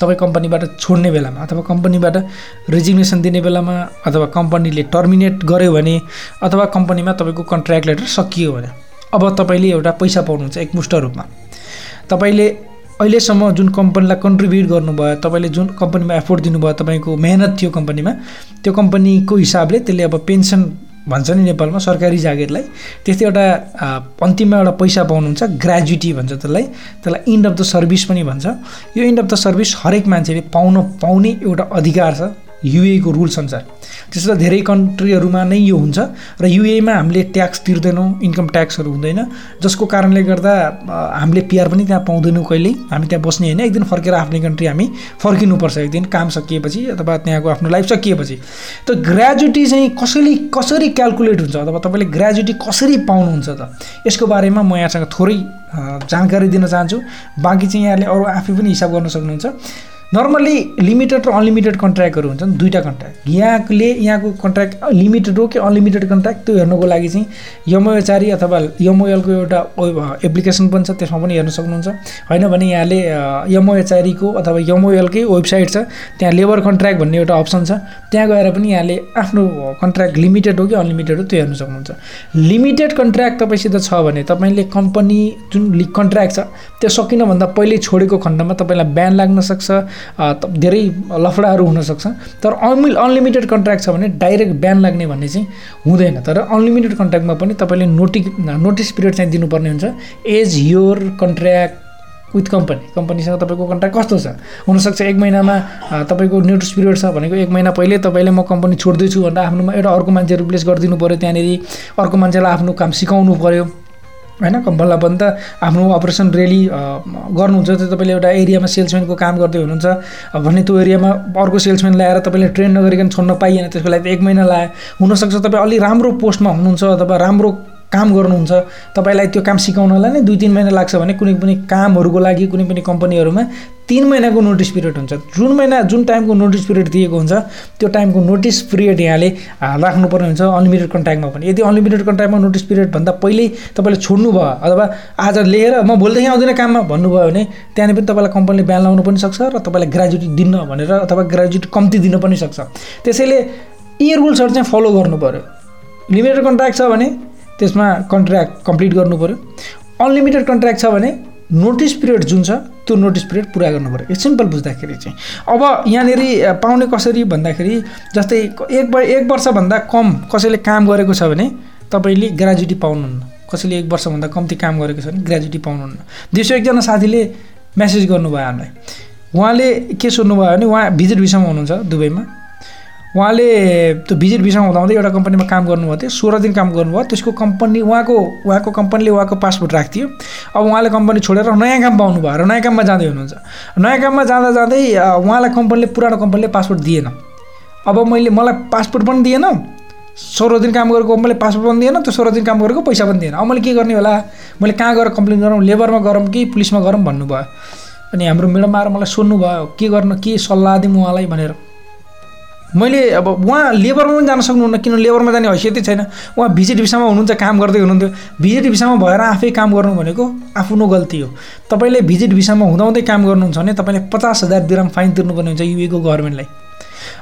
तपाईँ कम्पनीबाट छोड्ने बेलामा अथवा कम्पनीबाट रिजिग्नेसन दिने बेलामा अथवा कम्पनीले टर्मिनेट गर्यो भने अथवा कम्पनीमा तपाईँको कन्ट्र्याक्ट लेटर सकियो भने अब तपाईँले एउटा पैसा पाउनुहुन्छ एकमुष्ट रूपमा। तपाईँले अहिलेसम्म जुन कम्पनीलाई कन्ट्रिब्युट गर्नुभयो तपाईँले जुन कम्पनीमा एफोर्ट दिनुभयो तपाईँको मेहनत थियो कम्पनीमा त्यो कम्पनीको हिसाबले त्यसले अब पेन्सन भन्छ नि नेपालमा सरकारी जागिरलाई। त्यस्तै एउटा अन्तिममा एउटा पैसा पाउनुहुन्छ ग्रेजुटी भन्छ त्यसलाई। त्यसलाई इन्ड अफ द सर्भिस पनि भन्छ। यो इन्ड अफ द सर्भिस हरेक मान्छेले पाउन पाउने एउटा अधिकार छ। युएको रुल्स अनुसार त्यसो त धेरै कन्ट्रीहरूमा नै यो हुन्छ र युएमा हामीले ट्याक्स तिर्दैनौँ इन्कम ट्याक्सहरू हुँदैन जसको कारणले गर्दा हामीले पिआर पनि त्यहाँ पाउँदैनौँ कहिल्यै। हामी त्यहाँ बस्ने होइन एक दिन फर्केर आफ्नै कन्ट्री हामी फर्किनुपर्छ एक दिन काम सकिएपछि अथवा त्यहाँको आफ्नो लाइफ सकिएपछि। त ग्रेजुटी चाहिँ कसरी कसरी क्यालकुलेट हुन्छ अथवा तपाईँले ग्रेजुटी कसरी पाउनुहुन्छ त? यसको बारेमा म यहाँसँग थोरै जानकारी दिन चाहन्छु। बाँकी चाहिँ यहाँले अरू आफै पनि हिसाब गर्न सक्नुहुन्छ। नर्मल्ली लिमिटेड र अनलिमिटेड कन्ट्र्याक्टहरू हुन्छन् दुईवटा कन्ट्र्याक्ट यहाँले यहाँको कन्ट्र्याक्ट लिमिटेड हो कि अनलिमिटेड कन्ट्र्याक्ट त्यो हेर्नुको लागि चाहिँ यमओएचआरई अथवा यमओएलको एउटा एप्लिकेसन पनि छ त्यसमा पनि हेर्न सक्नुहुन्छ। होइन भने यहाँले यमओएचआरईको अथवा यमओएलकै वेबसाइट छ त्यहाँ लेबर कन्ट्र्याक्ट भन्ने एउटा अप्सन छ। त्यहाँ गएर पनि यहाँले आफ्नो कन्ट्र्याक्ट लिमिटेड हो कि अनलिमिटेड हो त्यो हेर्न सक्नुहुन्छ। लिमिटेड कन्ट्र्याक्ट तपाईँसित छ भने तपाईँले कम्पनी जुन कन्ट्र्याक्ट छ त्यो सकिनभन्दा पहिले छोडेको खण्डमा तपाईँलाई ब्यान लाग्न सक्छ धेरै लफडाहरू हुनसक्छ। तर अनमि अनलिमिटेड कन्ट्र्याक्ट छ भने डाइरेक्ट ब्यान लाग्ने भन्ने चाहिँ हुँदैन। तर अनलिमिटेड कन्ट्र्याक्टमा पनि तपाईँले नोटि नोटिस पिरियड चाहिँ दिनुपर्ने हुन्छ। As your contract with company. कम्पनीसँग तपाईँको कन्ट्र्याक्ट कस्तो छ? हुनसक्छ एक महिनामा तपाईँको नोटिस पिरियड छ भनेको एक महिना पहिले तपाईँले म कम्पनी छोड्दैछु भनेर आफ्नोमा एउटा अर्को मान्छे रिप्लेस गरिदिनु पऱ्यो त्यहाँनिर। अर्को मान्छेलाई आफ्नो काम सिकाउनु पऱ्यो होइन बल्ल त आफ्नो अपरेसन रेली गर्नुहुन्छ। त्यो तपाईँले एउटा एरियामा सेल्सम्यानको काम गर्दै हुनुहुन्छ। भने त्यो एरियामा अर्को सेल्सम्यान ल्याएर तपाईँले ट्रेन नगरिकन छोड्न पाइएन त्यसको लागि एक महिना लायो। हुनसक्छ तपाईँ अलि राम्रो पोस्टमा हुनुहुन्छ अथवा राम्रो काम गर्नुहुन्छ तपाईँलाई त्यो काम सिकाउनलाई नै दुई तिन महिना लाग्छ भने कुनै पनि कामहरूको लागि कुनै पनि कम्पनीहरूमा तिन महिनाको नोटिस पिरियड हुन्छ। जुन महिना जुन टाइमको नोटिस पिरियड दिएको हुन्छ त्यो टाइमको नोटिस पिरियड यहाँले राख्नुपर्ने हुन्छ अनलिमिटेड कन्ट्याक्टमा पनि। यदि अनलिमिटेड कन्ट्याक्टमा नोटिस पिरियडभन्दा पहिल्यै तपाईँले छोड्नु भयो अथवा आज लिएर म भोलिदेखि आउँदिनँ काममा भन्नुभयो भने त्यहाँनिर पनि तपाईँलाई कम्पनीले बिहान लाउनु पनि सक्छ र तपाईँलाई ग्रेजुटी दिन्न भनेर अथवा ग्रेजुटी कम्ती दिन पनि सक्छ। त्यसैले यी रुल्सहरू चाहिँ फलो गर्नु पऱ्यो लिमिटेड कन्ट्र्याक्ट छ भने त्यसमा कन्ट्र्याक्ट कम्प्लिट गर्नु पऱ्यो अनलिमिटेड कन्ट्र्याक्ट छ भने नोटिस पिरियड जुन छ त्यो नोटिस पिरियड पुरा पऱ्यो सिम्पल बुझ्दाखेरि चाहिँ। अब यहाँनिर पाउने कसरी भन्दाखेरि जस्तै एक एक वर्षभन्दा कम कसैले काम गरेको छ भने तपाईँले ग्रेजुटी पाउनुहुन्न। कसैले एक वर्षभन्दा कम्ती काम गरेको छ भने ग्रेजुटी पाउनुहुन्न। दिउँसो एकजना साथीले मेसेज गर्नुभयो हामीलाई। उहाँले के सोध्नुभयो भने उहाँ भिजिट भिसामा हुनुहुन्छ दुबईमा। उहाँले त्यो भिजिट भिसा हुँदाहुँदै एउटा कम्पनीमा काम गर्नुभएको थियो सोह्र दिन काम गर्नुभयो। त्यसको कम्पनी उहाँको उहाँको कम्पनीले उहाँको पासपोर्ट राख्थ्यो अब उहाँले कम्पनी छोडेर नयाँ काम पाउनु भयो र नयाँ काममा जाँदै हुनुहुन्छ। नयाँ काममा जाँदा जाँदै उहाँलाई कम्पनीले पुरानो कम्पनीले पासपोर्ट दिएन। अब मैले मलाई पासपोर्ट पनि दिएन। सोह्र दिन काम गरेको कम्पनीले पासपोर्ट पनि दिएन। त्यो सोह्र दिन काम गरेको पैसा पनि दिएन। अब मैले के गर्ने होला? मैले कहाँ गएर कम्प्लेन गरौँ? लेबरमा गरौँ कि पुलिसमा गरौँ भन्नुभयो। अनि हाम्रो म्याडम आएर मलाई सोध्नुभयो के गर्न के सल्लाह दिउँ उहाँलाई? भनेर। मैले अब उहाँ लेबरमा पनि जान सक्नुहुन्न किन लेबरमा जाने हैसियतै छैन। उहाँ भिजिट भिसामा हुनुहुन्छ काम गर्दै हुनुहुन्थ्यो। भिजिट भिसामा भएर आफै काम गर्नु भनेको आफ्नो गल्ती हो। तपाईँले भिजिट भिसामा हुँदाहुँदै काम गर्नुहुन्छ भने तपाईँले पचास हजार दिराम फाइन तिर्नुपर्ने हुन्छ युएको गभर्मेन्टलाई।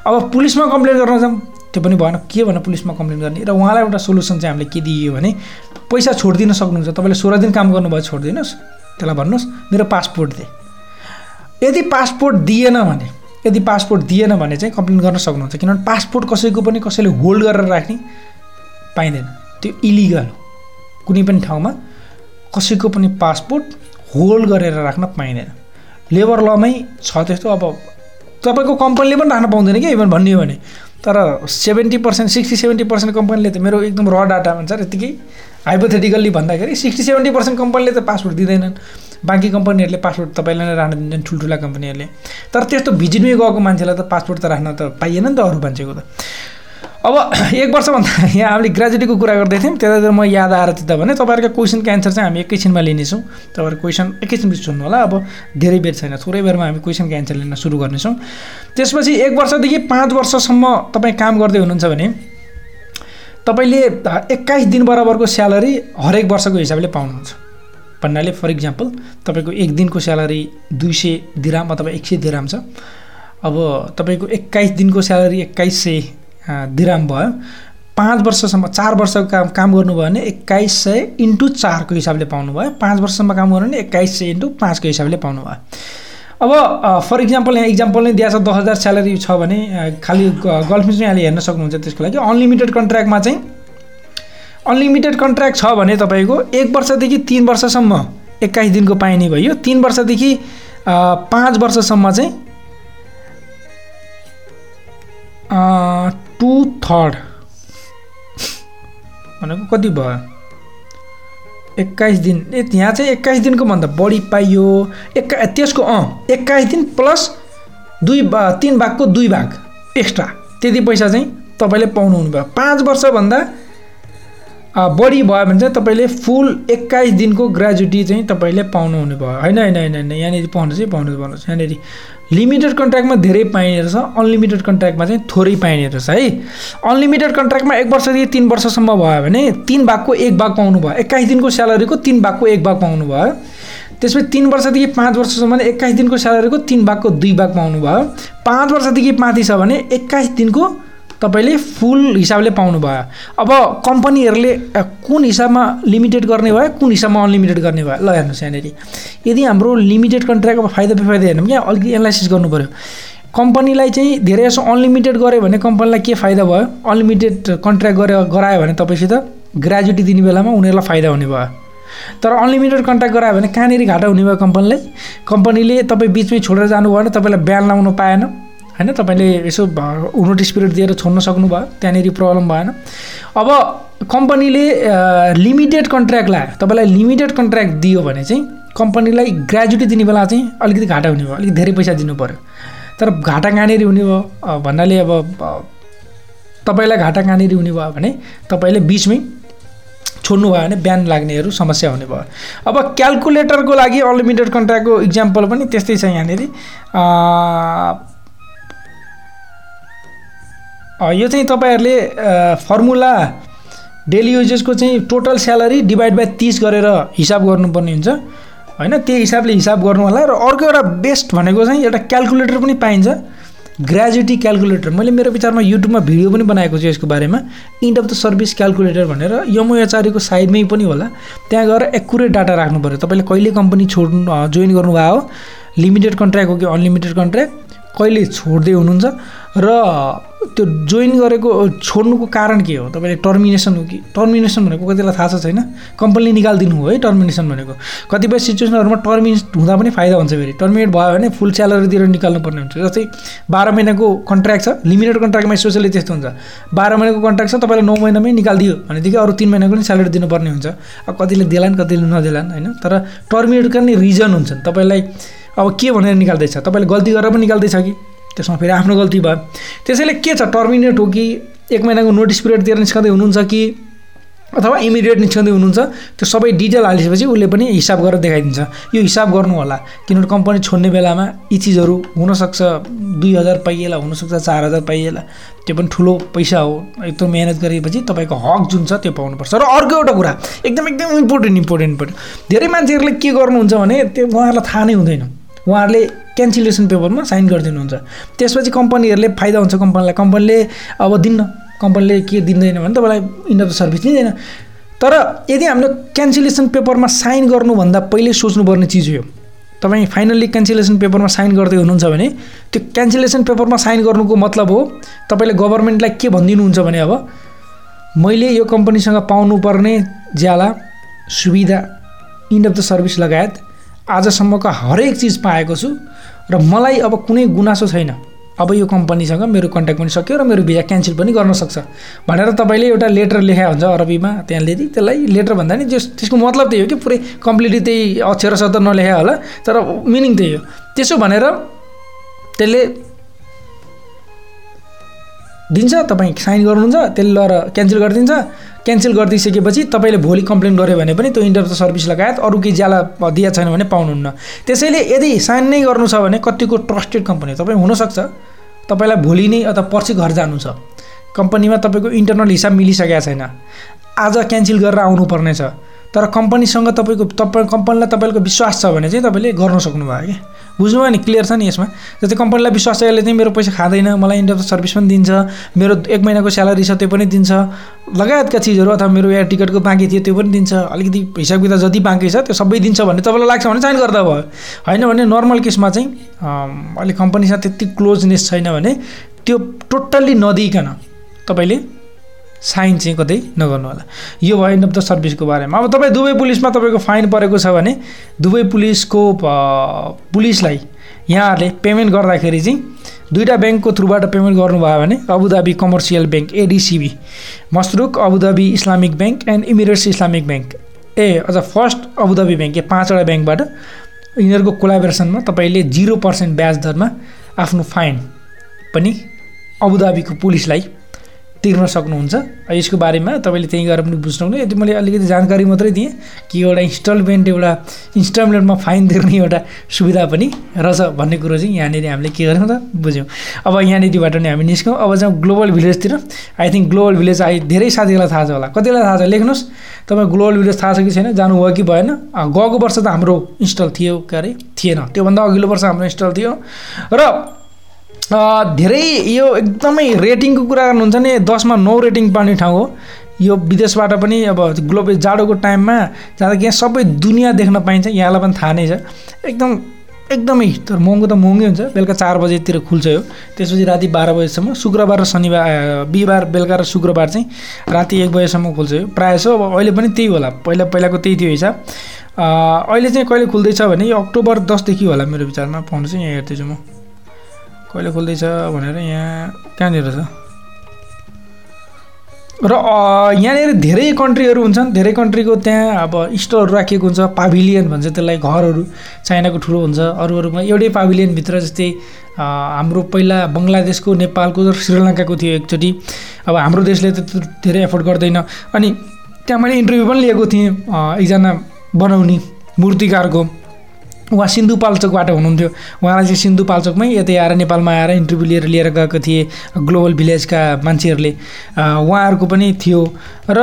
अब पुलिसमा कम्प्लेन गर्न जाउँ त्यो पनि भएन। के भन पुलिसमा कम्प्लेन गर्ने? र उहाँलाई एउटा सोल्युसन चाहिँ हामीले के दियो भने पैसा छोडिदिन सक्नुहुन्छ। तपाईँले सोह्र दिन काम गर्नुभयो छोडिदिनुहोस्। त्यसलाई भन्नुहोस् मेरो पासपोर्ट दिए यदि पासपोर्ट दिएन भने यदि पासपोर्ट दिएन भने चाहिँ कम्प्लेन गर्न सक्नुहुन्छ। किनभने पासपोर्ट कसैको पनि कसैले होल्ड गरेर राख्ने पाइँदैन। त्यो इलिगल हो। कुनै पनि ठाउँमा कसैको पनि पासपोर्ट होल्ड गरेर राख्न पाइँदैन। लेबर लमै छ त्यस्तो। अब तपाईँको कम्पनीले पनि राख्न पाउँदैन कि इभन भन्ने हो भने। तर seventy percent sixty seventy percent कम्पनीले त मेरो एकदम र डाटा भन्छ यत्तिकै हाइपोथेटिकल्ली भन्दाखेरि सिक्सटी सेभेन्टी पर्सेन्ट कम्पनीले त पासपोर्ट दिँदैनन्। बाँकी कम्पनीहरूले पासपोर्ट तपाईँलाई नै राख्न दिन्छन् ठुल्ठुला कम्पनीहरूले तर त्यस्तो भिजिटमै गएको मान्छेलाई त पासपोर्ट त राख्न त पाइएन नि त अरू मान्छेको त। अब एक वर्षभन्दा यहाँ हामीले ग्रेजुटीको कुरा गर्दै थियौँ त्यतातिर म याद आएर त्यता भने तपाईँहरूको क्वेसनको एन्सर चाहिँ हामी एकैछिनमा लिनेछौँ। तपाईँहरूको क्वेसन एकैछिन पछि सुन्नु होला अब धेरै बेर छैन थोरै बेरमा हामी क्वेसनको एन्सर लिन सुरु गर्नेछौँ। त्यसपछि एक वर्षदेखि पाँच वर्षसम्म तपाईँ काम गर्दै हुनुहुन्छ भने तपाईँले एक्काइस दिन बराबरको स्यालेरी हरेक वर्षको हिसाबले पाउनुहुन्छ। भन्नाले फर इक्जाम्पल तपाईँको एक दिनको स्यालेरी दुई सय दिराम अथवा एक सय दिराम छ। अब तपाईँको एक्काइस दिनको स्यालेरी एक्काइस सय दिराम भयो। पाँच वर्षसम्म चार वर्षको काम काम गर्नुभयो भने एक्काइस सय इन्टु चारको हिसाबले पाउनुभयो। पाँच वर्षसम्म काम गर्नु भने एक्काइस सय इन्टु पाँचको हिसाबले पाउनुभयो। अब फर इक्जाम्पल यहाँ इक्जाम्पल नै दिएको छ दस हजार स्यालेरी छ भने खालि गल्फमा चाहिँ यहाँले हेर्न सक्नुहुन्छ त्यसको लागि। अनलिमिटेड कन्ट्र्याक्टमा चाहिँ अनलिमिटेड कन्ट्र्याक्ट छ भने तपाईँको एक वर्षदेखि तिन वर्षसम्म एक्काइस दिनको पाइने भयो तिन वर्षदेखि पाँच वर्षसम्म चाहिँ टु थर्ड भनेको कति भयो? एक्काइस दिन ए यहाँ चाहिँ एक्काइस दिनको भन्दा बढी पाइयो। एक्का त्यसको अँ एक्काइस दिन प्लस दुई बा तिन भागको दुई भाग एक्स्ट्रा। त्यति पैसा चाहिँ तपाईँले पाउनु हुनुभयो पाँच वर्षभन्दा बढी भयो भने चाहिँ तपाईँले फुल एक्काइस दिनको ग्रेजुटी चाहिँ तपाईँले पाउनुहुने भयो। होइन होइन होइन होइन यहाँनिर पाउनुहोस् है पाउनुहोस् यहाँनिर लिमिटेड कन्ट्र्याक्टमा धेरै पाइने रहेछ अनलिमिटेड कन्ट्र्याक्टमा चाहिँ थोरै पाइने रहेछ है। अनलिमिटेड कन्ट्र्याक्टमा एक वर्षदेखि तिन वर्षसम्म भयो भने तिन भागको एक भाग पाउनु भयो। एक्काइस दिनको स्यालेरीको तिन भागको एक भाग पाउनु भयो। त्यसपछि तिन वर्षदेखि पाँच वर्षसम्म एक्काइस दिनको स्यालेरीको तिन भागको दुई भाग पाउनु भयो। पाँच वर्षदेखि माथि छ भने एक्काइस दिनको तपाईँले फुल हिसाबले पाउनुभयो अब कम्पनीहरूले कुन हिसाबमा लिमिटेड गर्ने भयो कुन हिसाबमा अनलिमिटेड गर्ने भयो? ल हेर्नुहोस् यहाँनिर। यदि हाम्रो लिमिटेड कन्ट्र्याक्टको फाइदा बेफाइदा हेर्नु क्या अलिकति एनालाइसिस गर्नु पऱ्यो कम्पनीलाई चाहिँ धेरै जसो अनलिमिटेड गऱ्यो भने कम्पनीलाई के फाइदा भयो? अनलिमिटेड कन्ट्र्याक्ट गरे गरायो भने तपाईँसित ग्रेजुटी दिने बेलामा उनीहरूलाई फाइदा हुने भयो। तर अनलिमिटेड कन्ट्याक्ट गरायो भने कहाँनिर घाटा हुने भयो कम्पनीलाई? कम्पनीले तपाईँ बिचमै छोडेर जानुभयो भने तपाईँलाई बिहान लाउनु पाएन। होइन तपाईँले यसो नोटिस पिरियड दिएर छोड्न सक्नुभयो त्यहाँनिर प्रब्लम भएन। अब कम्पनीले लिमिटेड कन्ट्र्याक्ट लायो। तपाईँलाई लिमिटेड कन्ट्र्याक्ट दियो भने चाहिँ कम्पनीलाई ग्रेजुटी दिने बेला चाहिँ अलिकति घाटा हुने भयो अलिक धेरै पैसा दिनु पऱ्यो तर घाटा कहाँनिर हुने भयो? भन्नाले अब तपाईँलाई घाटा कहाँनिर हुने भयो भने तपाईँले बिचमै छोड्नु भयो भने बिहान लाग्नेहरू समस्या हुने भयो। अब क्यालकुलेटरको लागि अनलिमिटेड कन्ट्र्याक्टको इक्जाम्पल पनि त्यस्तै छ यहाँनिर। यो चाहिँ तपाईँहरूले फर्मुला डेली युजेसको चाहिँ टोटल स्यालेरी डिभाइड बाई तिस गरेर हिसाब गर्नुपर्ने हुन्छ। होइन त्यही हिसाबले हिसाब गर्नु होला र अर्को एउटा बेस्ट भनेको चाहिँ एउटा क्यालकुलेटर पनि पाइन्छ। ग्रेजुटी क्यालकुलेटर मैले मेरो विचारमा युट्युबमा भिडियो पनि बनाएको छु यसको बारेमा। End of the service calculator भनेर यमोएचआरको साइडमै पनि होला। त्यहाँ गएर एकुरेट डाटा राख्नु पऱ्यो। तपाईँले कहिले कम्पनी छोड्नु जोइन गर्नुभयो? हो लिमिटेड कन्ट्र्याक्ट हो कि अनलिमिटेड कन्ट्र्याक्ट कहिले छोड्दै हुनुहुन्छ? र त्यो जोइन गरेको छोड्नुको कारण के हो? तपाईँले टर्मिनेसन हो कि? टर्मिनेसन भनेको कतिलाई थाहा छ छैन? कम्पनीले निकालिदिनु हो है टर्मिनेसन भनेको। कतिपय सिचुएसनहरूमा टर्मिनेट हुँदा पनि फाइदा हुन्छ फेरि। टर्मिनेट भयो भने फुल स्यालेरी दिएर निकाल्नु पर्ने हुन्छ। जस्तै बाह्र महिनाको कन्ट्र्याक्ट छ लिमिटेड कन्ट्र्याक्टमा स्पेसली त्यस्तो हुन्छ। बाह्र महिनाको कन्ट्र्याक्ट छ तपाईँलाई नौ महिनामै निकालिदियो। भनेदेखि अरू तिन महिनाको पनि स्यालेरी दिनुपर्ने हुन्छ। अब कतिले देलान् कतिले नदेलान् होइन? तर टर्मिनेटका नि रिजन हुन्छन्। तपाईँलाई अब के भनेर निकाल्दैछ? तपाईँले गल्ती गरेर पनि निकाल्दैछ कि? त्यसमा फेरि आफ्नो गल्ती भयो। त्यसैले के छ टर्मिनेट हो कि एक महिनाको नोटिस पिरियड दिएर निस्कँदै हुनुहुन्छ कि अथवा इमिडिएट निस्कँदै हुनुहुन्छ त्यो सबै डिटेल हालिसकेपछि उसले पनि हिसाब गरेर देखाइदिन्छ। यो हिसाब गर्नु होला किनभने कम्पनी छोड्ने बेलामा यी चिजहरू हुनसक्छ दुई हजार पाइएला हुनसक्छ चार हजार पाइएला। त्यो पनि ठुलो पैसा हो। एकदम मिहिनेत गरेपछि तपाईँको हक जुन छ त्यो पाउनुपर्छ। र अर्को एउटा कुरा एकदम एकदम इम्पोर्टेन्ट इम्पोर्टेन्ट इम्पोर्टेन्ट धेरै मान्छेहरूले के गर्नुहुन्छ भने त्यो उहाँहरूलाई थाहा नै हुँदैन। उहाँहरूले क्यान्सलेसन पेपरमा साइन गरिदिनुहुन्छ। त्यसपछि कम्पनीहरूले फाइदा हुन्छ कम्पनीलाई कम्पनीले अब दिन्न। कम्पनीले के दिँदैन भने तपाईँलाई इन्ड अफ द सर्भिस दिँदैन। तर यदि हामीले क्यान्सलेसन पेपरमा साइन गर्नुभन्दा पहिले सोच्नुपर्ने चिज हो तपाईँ फाइनल्ली क्यान्सलेसन पेपरमा साइन गर्दै हुनुहुन्छ भने त्यो क्यान्सलेसन पेपरमा साइन गर्नुको मतलब हो तपाईँले गभर्मेन्टलाई के भनिदिनुहुन्छ भने अब मैले यो कम्पनीसँग पाउनुपर्ने ज्याला सुविधा इन्ड अफ द सर्भिस लगायत आजसम्मका हरेक चिज पाएको छु र मलाई अब कुनै गुनासो छैन। अब यो कम्पनीसँग मेरो कन्ट्याक्ट पनि सक्यो र मेरो भिजा क्यान्सल पनि गर्न सक्छ। भनेर तपाईँले एउटा लेटर लेखा हुन्छ अरबीमा त्यहाँनिर त्यसलाई लेटर भन्दा नि जस त्यसको मतलब त्यही हो कि पुरै कम्प्लिटली त्यही अक्षर शब्द नलेखा होला तर मिनिङ त्यही हो। त्यसो भनेर त्यसले दिन्छ तपाईँ साइन गर्नुहुन्छ त्यसले लगेर क्यान्सल गरिदिन्छ। क्यान्सल गरिदिइसकेपछि तपाईँले भोलि कम्प्लेन गऱ्यो भने पनि त्यो इन्टर सर्भिस लगायत अरू केही ज्याला दिएको छैन भने पाउनुहुन्न। त्यसैले यदि साइन नै गर्नु छ भने कतिको ट्रस्टेड कम्पनी तपाईँ हुनसक्छ। तपाईँलाई भोलि नै अथवा पर्सि घर जानु छ। कम्पनीमा तपाईँको इन्टरनल हिसाब मिलिसकेको छैन। आज क्यान्सल गरेर आउनुपर्ने छ तर कम्पनीसँग तपाईँको तपाईँ कम्पनीलाई तपाईँको विश्वास छ भने चाहिँ तपाईँले गर्न सक्नुभयो क्या। बुझ्नुभयो नि? क्लियर छ नि यसमा? जस्तै कम्पनीलाई विश्वास छ यसले चाहिँ मेरो पैसा खाँदैन मलाई इन्डिया सर्भिस पनि दिन्छ मेरो एक महिनाको स्यालेरी छ त्यो पनि दिन्छ लगायतका चिजहरू अथवा मेरो एयर टिकटको बाँकी थियो त्यो पनि दिन्छ अलिकति हिसाब किताब जति बाँकी छ त्यो सबै दिन्छ भने तपाईँलाई लाग्छ भने साइन गर्दा भयो। होइन भने नर्मल केसमा चाहिँ अहिले कम्पनीसँग त्यति क्लोजनेस छैन भने त्यो टोटल्ली नदिइकन तपाईँले साइन चाहिँ कतै नगर्नु होला। यो भयो अफ द सर्भिसको बारेमा। अब तपाईँ दुबई पुलिसमा तपाईँको फाइन परेको छ भने दुबई पुलिसको पुलिसलाई यहाँहरूले पेमेन्ट गर्दाखेरि चाहिँ दुईवटा ब्याङ्कको थ्रुबाट पेमेन्ट गर्नुभयो भने Abu Dhabi Commercial Bank ADCB मसरुक Abu Dhabi Islamic Bank and Emirates Islamic Bank ए अझ फर्स्ट अबुधाबी ब्याङ्क ए पाँचवटा ब्याङ्कबाट यिनीहरूको कोलाबरेसनमा तपाईँले जिरो पर्सेन्ट ब्याज दरमा आफ्नो फाइन पनि अबुधाबीको पुलिसलाई तिर्न सक्नुहुन्छ। यसको बारेमा तपाईँले त्यहीँ गएर पनि बुझ्नु यदि मैले अलिकति जानकारी मात्रै दिएँ कि एउटा इन्स्टलमेन्ट एउटा इन्स्टलमेन्टमा फाइन तिर्ने एउटा सुविधा पनि रहेछ भन्ने कुरो चाहिँ यहाँनिर हामीले के गर्यौँ त? बुझ्यौँ। अब यहाँनिरबाट नै हामी निस्क्यौँ अब जाउँ global भिलेजतिर। I think global village I धेरै साथीहरूलाई थाहा छ होला। कतिलाई थाहा छ? लेख्नुहोस्। तपाईँ ग्लोबल भिलेज थाहा छ कि छैन? जानुभयो कि भएन? गएको वर्ष त हाम्रो इन्स्टल थियो के अरे थिएन। त्योभन्दा अघिल्लो वर्ष हाम्रो इन्स्टल थियो। र धेरै यो एकदमै रेटिङको कुरा गर्नुहुन्छ भने दसमा नौ रेटिङ पाउने ठाउँ हो। यो विदेशबाट पनि अब ग्लोबल जाडोको टाइममा जाँदा यहाँ सबै दुनियाँ देख्न पाइन्छ यहाँलाई पनि थाहा नै छ। एकदम एकदमै तर महँगो त महँगै हुन्छ। बेलुका चार बजेतिर खुल्छ यो। त्यसपछि राति बाह्र बजीसम्म शुक्रबार र शनिबार बिहिबार बेलुका र शुक्रबार चाहिँ राति एक बजीसम्म खुल्छ यो। प्रायः सो अब अहिले पनि त्यही होला। पहिला पहिलाको त्यही थियो हिसाब। अहिले चाहिँ कहिले खुल्दैछ भने यो अक्टोबर दसदेखि होला मेरो विचारमा। पाउनु चाहिँ यहाँ हेर्दैछु म। कहिले खोल्दैछ भनेर यहाँ कहाँनिर छ? र यहाँनिर धेरै कन्ट्रीहरू हुन्छन्। धेरै कन्ट्रीको त्यहाँ अब स्टोरहरू राखिएको हुन्छ। पाभिलियन भन्छ त्यसलाई। घरहरू चाइनाको ठुलो हुन्छ। अरू अरूमा एउटै पाभिलियनभित्र जस्तै हाम्रो पहिला बङ्गलादेशको नेपालको र श्रीलङ्काको थियो एकचोटि। अब हाम्रो देशले त धेरै एफोर्ड गर्दैन। अनि त्यहाँ मैले इन्टरभ्यू पनि लिएको थिएँ एकजना बनाउने मूर्तिकारको। उहाँ सिन्धुपाल्चोकबाट हुनुहुन्थ्यो। उहाँलाई चाहिँ सिन्धुपाल्चोकमै यतै आएर नेपालमा आएर इन्टरभ्यू लिएर लिएर गएको थिए ग्लोबल भिलेजका मान्छेहरूले। उहाँहरूको पनि थियो। र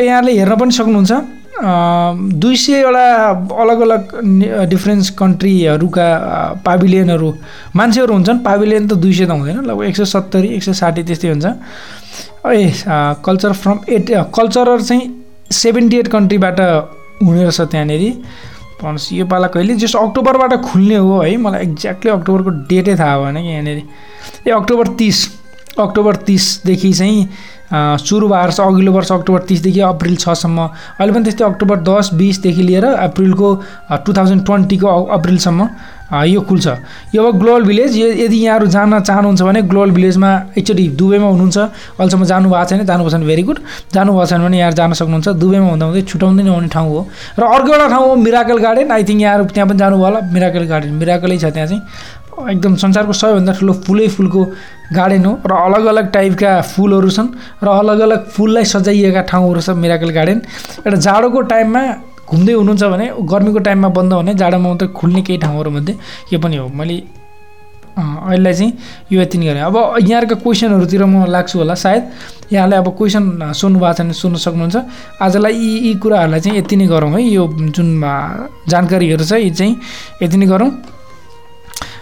यहाँले हेर्न पनि सक्नुहुन्छ दुई सयवटा अलग अलग डिफ्रेन्स कन्ट्रीहरूका पाभिलियनहरू मान्छेहरू हुन्छन् पाभिलियन त दुई सय त हुँदैन लगभग एक सय सत्तरी एक सय साठी त्यस्तै हुन्छ। A culture from eight culture चाहिँ सेभेन्टी एट कन्ट्रीबाट हुने रहेछ त्यहाँनिर। भन्नुहोस् यो पाला कहिले? जस्तो अक्टोबरबाट खुल्ने हो है। मलाई एक्ज्याक्टली अक्टोबरको डेटै थाहा भएन कि यहाँनिर। ए अक्टोबर तिस। अक्टोबर तिसदेखि चाहिँ सुरु भएको छ अघिल्लो वर्ष अक्टोबर तिसदेखि अप्रिल छसम्म। अहिले पनि त्यस्तै अक्टोबर दस बिसदेखि लिएर अप्रिलको टु थाउजन्ड ट्वेन्टीको अप्रिलसम्म। यो खुल्छ। यो अब ग्लोबल भिलेज यदि यहाँहरू जान चाहनुहुन्छ भने ग्लोबल भिलेजमा एकचोटि दुबईमा हुनुहुन्छ। अहिलेसम्म जानु भएको छैन जानुभएको छैन भेरी गुड जानुभएको छैन भने यहाँ जान सक्नुहुन्छ। दुबईमा हुँदा हुँदै छुट्याउँदै नहुने ठाउँ हो। र अर्को एउटा ठाउँ हो मिराकल गार्डन आई थिङ्क यहाँहरू त्यहाँ पनि जानुभयो होला। मिराकल गार्डन मिराकलै छ त्यहाँ चाहिँ। एकदम संसारको सबैभन्दा ठुलो फुलै फुलको गार्डन हो। र अलग अलग टाइपका फुलहरू छन्। र अलग अलग फुललाई सजाइएका ठाउँहरू छ मिराकल गार्डन एउटा जाडोको टाइममा घुम्दै हुनुहुन्छ भने गर्मीको टाइममा बन्द हुने जाडोमा मात्रै खुल्ने केही ठाउँहरूमध्ये यो पनि हो। मैले अहिले चाहिँ यो यति नै गरेँ। अब यहाँहरूको क्वेसनहरूतिर म लाग्छु होला सायद यहाँले अब क्वेसन सुन्नु भएको छ भने सुन्नु सक्नुहुन्छ। आजलाई यी यी कुराहरूलाई चाहिँ यति नै गरौँ है। यो जुन जानकारीहरू छ यी चाहिँ यति नै गरौँ।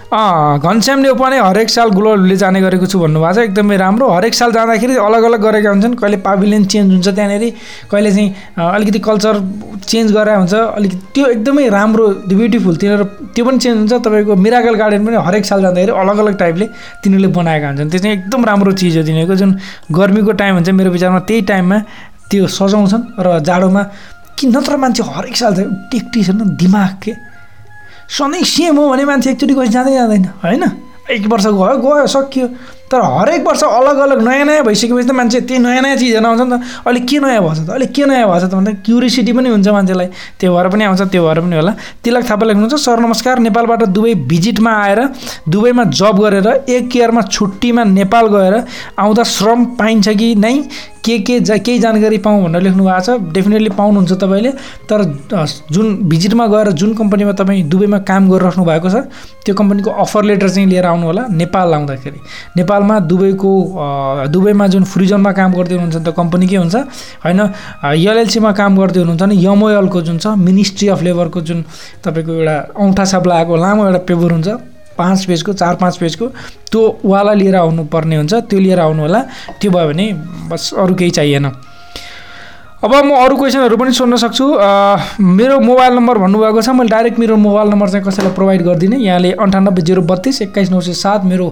घनश्याम नेउपाने हरेक साल ग्लोबल जाने गरेको छु भन्नुभएको छ एकदमै राम्रो हरेक साल जाँदाखेरि अलग अलग गरेका हुन्छन् कहिले पाभिलियन चेन्ज हुन्छ त्यहाँनिर कहिले चाहिँ अलिकति कल्चर चेन्ज गराएको हुन्छ अलिकति त्यो एकदमै राम्रो ब्युटिफुल तिनीहरू त्यो पनि चेन्ज हुन्छ तपाईँको मिराकल गार्डन पनि हरेक साल जाँदाखेरि अलग अलग टाइपले तिनीहरूले बनाएका हुन्छन् त्यो चाहिँ एकदम राम्रो चिज हो तिनीहरूको जुन गर्मीको टाइम हुन्छ मेरो विचारमा त्यही टाइममा त्यो सजाउँछन् र जाडोमा कि नत्र मान्छे हरेक साल चाहिँ टेक्टी छैन दिमाग के सधैँ सेम हो भने मान्छे एकचोटि गएपछि जाँदै जाँदैन होइन? एक वर्ष गयो गयो सकियो। तर हरेक वर्ष अलग अलग नयाँ नयाँ भइसकेपछि त मान्छे त्यही नयाँ नयाँ चिजहरू आउँछ नि त। अहिले के नयाँ भएछ त? अहिले के नयाँ भएछ त भन्दा क्युरिसिटी पनि हुन्छ मान्छेलाई। त्यो भएर पनि आउँछ त्यो भएर पनि होला। तिलक थापा लेख्नुहुन्छ सर नमस्कार। नेपालबाट दुबई भिजिटमा आएर दुबईमा जब गरेर एक इयरमा छुट्टीमा नेपाल गएर आउँदा श्रम पाइन्छ कि नै? के के जा केही जानकारी पाऊँ भनेर लेख्नु भएको छ। डेफिनेटली पाउनुहुन्छ तपाईँले। तर जुन भिजिटमा गएर जुन कम्पनीमा तपाईँ दुबईमा काम गरिराख्नु भएको छ त्यो कम्पनीको अफर लेटर चाहिँ लिएर आउनु होला नेपाल आउँदाखेरि। नेपालमा दुबईको दुबईमा जुन फ्रिजनमा काम गर्दै हुनुहुन्छ त कम्पनी के हुन्छ? होइन एलएलसीमा काम गर्दै हुनुहुन्छ भने यमओएलको जुन छ मिनिस्ट्री अफ लेबरको जुन तपाईँको एउटा औँठा छाप लगाएको लामो एउटा पेपर हुन्छ पाँच पेजको चार पाँच पेजको त्यो वाला लिएर आउनु पर्ने हुन्छ त्यो लिएर आउनु होला त्यो भयो भने बस अरू केही चाहिएन। अब म अरू क्वेसनहरू पनि सोध्न सक्छु। मेरो मोबाइल नम्बर भन्नुभएको छ मैले डाइरेक्ट मेरो मोबाइल नम्बर चाहिँ कसैलाई प्रोभाइड गरिदिने। यहाँले अन्ठानब्बे जिरो बत्तिस एक्काइस नौ सय सात मेरो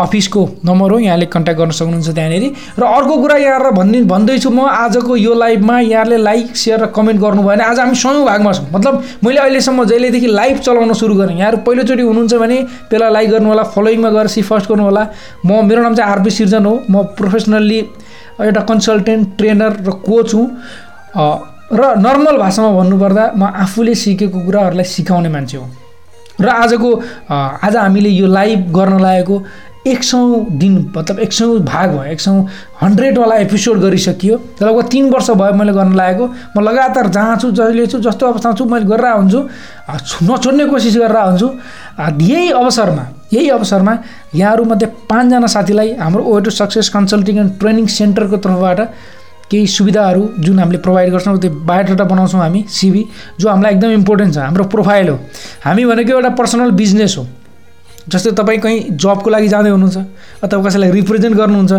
अफिसको नम्बर हो यहाँले कन्ट्याक्ट गर्न सक्नुहुन्छ त्यहाँनिर। र अर्को कुरा यहाँ भनि भन्दैछु म आजको यो लाइभमा यहाँले लाइक सेयर र कमेन्ट गर्नु भएन। आज हामी सयौँ भागमा छौँ। मतलब मैले अहिलेसम्म जहिलेदेखि लाइभ चलाउन सुरु गरेँ यहाँहरू पहिलोचोटि हुनुहुन्छ भने पहिला लाइक गर्नु होला फलोइङमा गएर सी फर्स्ट गर्नु होला। म मेरो नाम चाहिँ आरपी सिर्जन हो। म प्रोफेसनल्ली एउटा कन्सल्टेन्ट ट्रेनर र कोच हुँ। र नर्मल भाषामा भन्नुपर्दा म आफूले सिकेको कुराहरूलाई सिकाउने मान्छे हो। र आजको आज हामीले यो लाइभ गर्न लागेको एक सौ दिन मतलब एक सौ भाग भयो एक सौ हन्ड्रेडवाला एपिसोड गरिसकियो। लगभग तिन वर्ष भयो मैले गर्न लागेको। म लगातार जहाँ छु जहिले छु जस्तो अवस्थामा छु मैले गरेर हुन्छु नछोड्ने कोसिस गरेर हुन्छु यही अवसरमा यही अवसरमा यहाँहरूमध्ये पाँचजना साथीलाई हाम्रो way success consulting and training सेन्टरको तर्फबाट केही सुविधाहरू जुन हामीले प्रोभाइड गर्छौँ त्यो बायोडाटा बनाउँछौँ हामी सिबी जो हामीलाई एकदम इम्पोर्टेन्ट छ हाम्रो प्रोफाइल हो। हामी भनेको एउटा पर्सनल बिजनेस हो। जस्तै तपाईँ कहीँ जबको लागि जाँदै हुनुहुन्छ अथवा कसैलाई रिप्रेजेन्ट गर्नुहुन्छ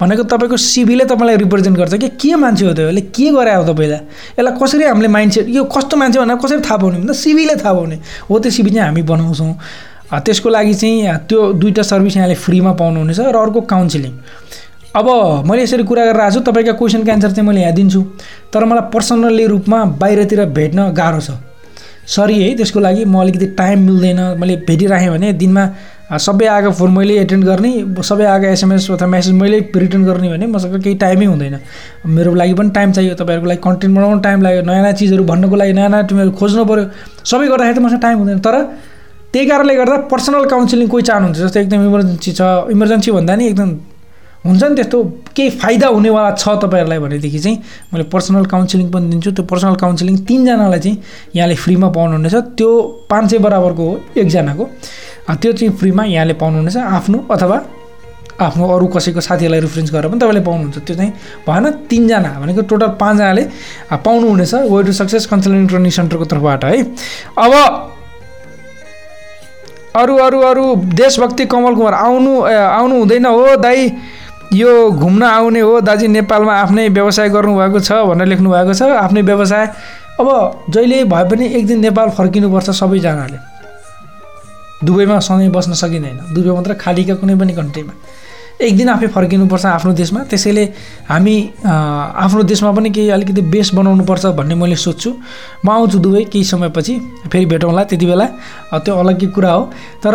भनेको तपाईँको सिबीले तपाईँलाई रिप्रेजेन्ट गर्छ कि के मान्छे हो त्यो? यसले के गरे हो तपाईँलाई? यसलाई कसरी हामीले माइन्डसेट यो कस्तो मान्छे भनेर कसरी थाहा पाउने? भन्दा सिबीले थाहा पाउने। हो त्यो सिबी चाहिँ हामी बनाउँछौँ। त्यसको लागि चाहिँ त्यो दुईवटा सर्भिस यहाँले फ्रीमा पाउनुहुनेछ र अर्को काउन्सिलिङ। अब मैले यसरी कुरा गरेर आएको छु तपाईँका क्वेसनको एन्सर चाहिँ मैले यहाँ दिन्छु। तर मलाई पर्सनल्ली रूपमा बाहिरतिर भेट्न गाह्रो छ। सरी है त्यसको लागि म अलिकति टाइम मिल्दैन। मैले भेटिराखेँ भने दिनमा सबै आएको फोन मैले एटेन्ड गर्ने सबै आएको एसएमएस अथवा मेसेज मैले रिटर्न गर्ने भने मसँग केही टाइमै हुँदैन। मेरो लागि पनि टाइम चाहियो तपाईँहरूको लागि कन्टेन्ट बनाउनु टाइम लाग्यो नयाँ नयाँ चिजहरू भन्नुको लागि नयाँ नयाँ टिमहरू खोज्नु पऱ्यो सबै गर्दाखेरि त मसँग टाइम हुँदैन। तर त्यही कारणले गर्दा पर्सनल काउन्सिलिङ कोही चाहनुहुन्छ जस्तै एकदम इमर्जेन्सी छ इमर्जेन्सी भन्दा नि एकदम हुन्छ नि त्यस्तो केही फाइदा हुनेवाला छ तपाईँहरूलाई भनेदेखि चाहिँ मैले पर्सनल काउन्सिलिङ पनि दिन्छु। त्यो पर्सनल काउन्सिलिङ तिनजनालाई चाहिँ यहाँले फ्रीमा पाउनुहुनेछ। त्यो पाँच सय बराबरको हो एकजनाको। त्यो चाहिँ फ्रीमा यहाँले पाउनुहुनेछ। आफ्नो अथवा आफ्नो अरू कसैको साथीहरूलाई रिफरेन्स गरेर पनि तपाईँले पाउनुहुन्छ। त्यो चाहिँ भएन तिनजना भनेको टोटल पाँचजनाले पाउनुहुनेछ। Way to success consulting training सेन्टरको तर्फबाट है। अब अरू अरू अरू देशभक्ति कमल कुमार आउनु आउनु हुँदैन हो दाई। यो घुम्न आउने हो दाजु नेपालमा आफ्नै व्यवसाय गर्नुभएको छ भनेर लेख्नु भएको छ। आफ्नै व्यवसाय। अब जहिले भए पनि एक दिन नेपाल फर्किनुपर्छ सबैजनाले। दुबईमा सधैँ बस्न सकिँदैन। दुबई मात्र खालीका कुनै पनि कन्ट्रीमा एक दिन आफै फर्किनुपर्छ आफ्नो देशमा। त्यसैले हामी आफ्नो देशमा पनि केही अलिकति बेस बनाउनुपर्छ भन्ने मैले सोध्छु म आउँछु दुबई केही समयपछि फेरि भेटौँला त्यति बेला। त्यो अलग्गै कुरा हो। तर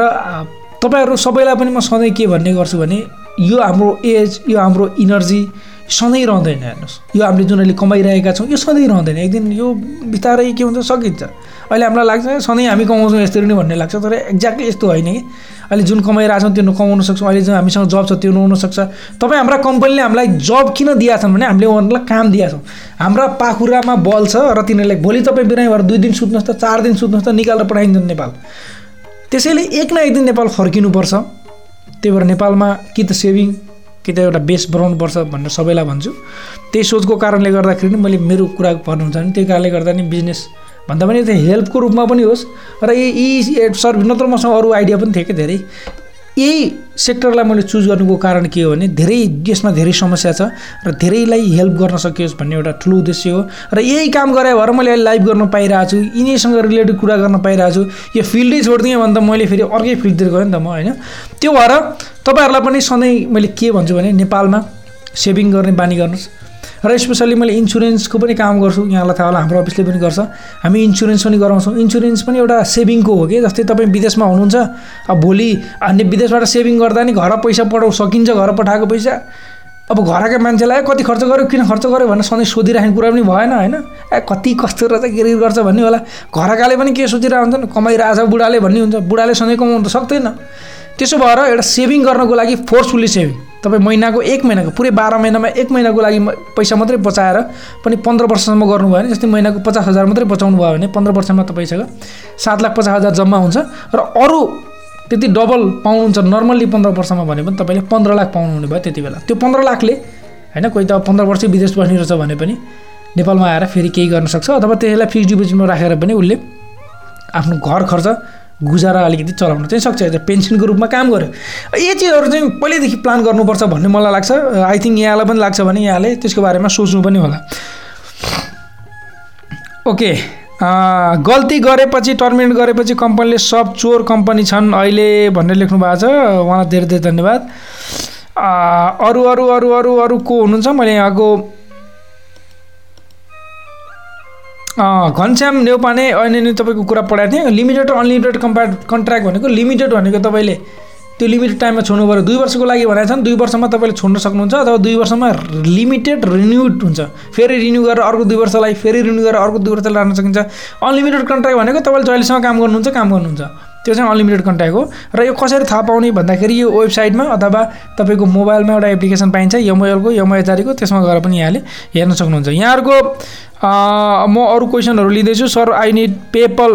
तपाईँहरू सबैलाई पनि म सधैँ के भन्ने गर्छु भने यो हाम्रो एज यो हाम्रो इनर्जी सधैँ रहँदैन हेर्नुहोस्। यो हामीले जुन अहिले कमाइरहेका छौँ यो सधैँ रहँदैन। एक दिन यो बिस्तारै के हुन्छ सकिन्छ। अहिले हामीलाई लाग्छ सधैँ हामी कमाउँछौँ यसरी नै भन्ने लाग्छ तर एक्ज्याक्टली यस्तो होइन कि। अहिले जुन कमाइरहेको छौँ त्यो कमाउन सक्छौँ। अहिले जुन हामीसँग जब छ त्यो नहुनसक्छ तपाईँ हाम्रा कम्पनीले हामीलाई जब किन दिएका छन् भने हामीले उनीहरूलाई काम दिएका छौँ हाम्रा पाखुरामा बल छ र तिनीहरूले भोलि तपाईँ बिरामी भएर दुई दिन सुत्नुहोस् त चार दिन सुत्नुहोस् त निकालेर पठाइदिन्छ नेपाल। त्यसैले एक न एक दिन नेपाल फर्किनुपर्छ। त्यही भएर नेपालमा कि त सेभिङ कि त एउटा बेस बनाउनुपर्छ भनेर सबैलाई भन्छु। त्यही सोचको कारणले गर्दाखेरि नि मैले मेरो कुरा भन्नुहुन्छ भने त्यही कारणले गर्दा नि बिजनेस भन्दा पनि त्यो हेल्पको रूपमा पनि होस्। र यी सर्भिस नत्र मसँग अरू आइडिया पनि थियो क्या धेरै। यही सेक्टरलाई मैले चुज गर्नुको कारण के हो भने धेरै देशमा धेरै समस्या छ र धेरैलाई हेल्प गर्न सकियोस् भन्ने एउटा ठुलो उद्देश्य हो र यही काम गरे भएर मैले अहिले लाइभ गर्न पाइरहेको छु यिनीसँग रिलेटेड कुरा गर्न पाइरहेको छु। यो फिल्डै छोडिदिएँ भने त मैले फेरि अर्कै फिल्डतिर गएँ नि त म होइन? त्यो भएर तपाईँहरूलाई पनि सधैँ मैले के भन्छु भने नेपालमा सेभिङ गर्ने बानी गर्नुहोस्। र स्पेसल्ली मैले इन्सुरेन्सको पनि काम गर्छु। यहाँलाई थाहा होला हाम्रो अफिसले पनि गर्छ। हामी इन्सुरेन्स पनि गराउँछौँ। इन्सुरेन्स पनि एउटा सेभिङको हो कि जस्तै तपाईँ विदेशमा हुनुहुन्छ अब भोलि अनि विदेशबाट सेभिङ गर्दा नि घर पैसा पठाउ सकिन्छ घर पठाएको पैसा। अब घरका मान्छेलाई कति खर्च गर्यो किन खर्च गर्यो भनेर सधैँ सोधिराख्ने कुरा पनि भएन होइन? ए कति कस्तो रहेछ के गर्छ भन्ने होला। घरकाले पनि के सोचिरहेको हुन्छ कमाइरहेछ बुढाले भन्ने हुन्छ। बुढाले सधैँ कमाउनु त सक्दैन। त्यसो भएर एउटा सेभिङ गर्नको लागि फोर्सफुल्ली सेभिङ तपाईँ महिनाको एक महिनाको पुरै बाह्र महिनामा एक महिनाको लागि पैसा मात्रै बचाएर पनि पन्ध्र वर्षसम्म गर्नुभयो भने जस्तै महिनाको पचास हजार मात्रै बचाउनु भयो भने पन्ध्र वर्षमा तपाईँसँग सात लाख पचास हजार जम्मा हुन्छ र अरू त्यति डबल पाउनुहुन्छ नर्मल्ली पन्ध्र वर्षमा भने पनि तपाईँले पन्ध्र लाख पाउनुहुने भयो त्यति बेला। त्यो पन्ध्र लाखले होइन कोही त पन्ध्र वर्ष विदेश बस्ने रहेछ भने पनि नेपालमा आएर फेरि केही गर्न सक्छ अथवा त्यसलाई फिक्स डिपोजिटमा राखेर पनि उसले आफ्नो घर खर्च गुजारा अलिकति चलाउन चाहिँ सक्छ पेन्सनको रूपमा काम गर्यो। यी चिजहरू चाहिँ पहिल्यैदेखि प्लान गर्नुपर्छ भन्ने मलाई लाग्छ। आई थिङ्क यहाँलाई पनि लाग्छ भने यहाँले त्यसको बारेमा सोच्नु पनि होला। ओके गल्ती गरेपछि टर्मिनेट गरेपछि कम्पनीले सब चोर कम्पनी छन् अहिले भनेर लेख्नु भएको छ। उहाँलाई धेरै धेरै धन्यवाद। अरू अरू अरू अरू अरू को हुनुहुन्छ? मैले यहाँको घनश्याम नेउपाने अहिले नै तपाईँको कुरा पढाएको थिएँ। लिमिटेड अनलिमिटेड कम्पा कन्ट्र्याक्ट भनेको लिमिटेड भनेको तपाईँले त्यो लिमिटेड टाइममा छोड्नु पऱ्यो। दुई वर्षको लागि भनेको छ दुई वर्षमा तपाईँले छोड्न सक्नुहुन्छ अथवा दुई वर्षमा लिमिटेड रिन्युड हुन्छ। फेरि रिन्यू गरेर अर्को दुई वर्षलाई फेरि रिन्यू गरेर अर्को दुई वर्ष लान सकिन्छ। अनलिमिटेड कन्ट्र्याक्ट भनेको तपाईँले जहिलेसम्म काम गर्नुहुन्छ काम गर्नुहुन्छ। त्यो चाहिँ अनलिमिटेड कन्ट्याक्ट हो। र यो कसरी थाहा पाउने भन्दाखेरि यो वेबसाइटमा अथवा तपाईँको मोबाइलमा एउटा एप्लिकेसन पाइन्छ यमओएलको यमओएचआरको त्यसमा गएर पनि यहाँले हेर्न सक्नुहुन्छ। यहाँहरूको म अरू क्वेसनहरू लिँदैछु। सर आई निड पेपल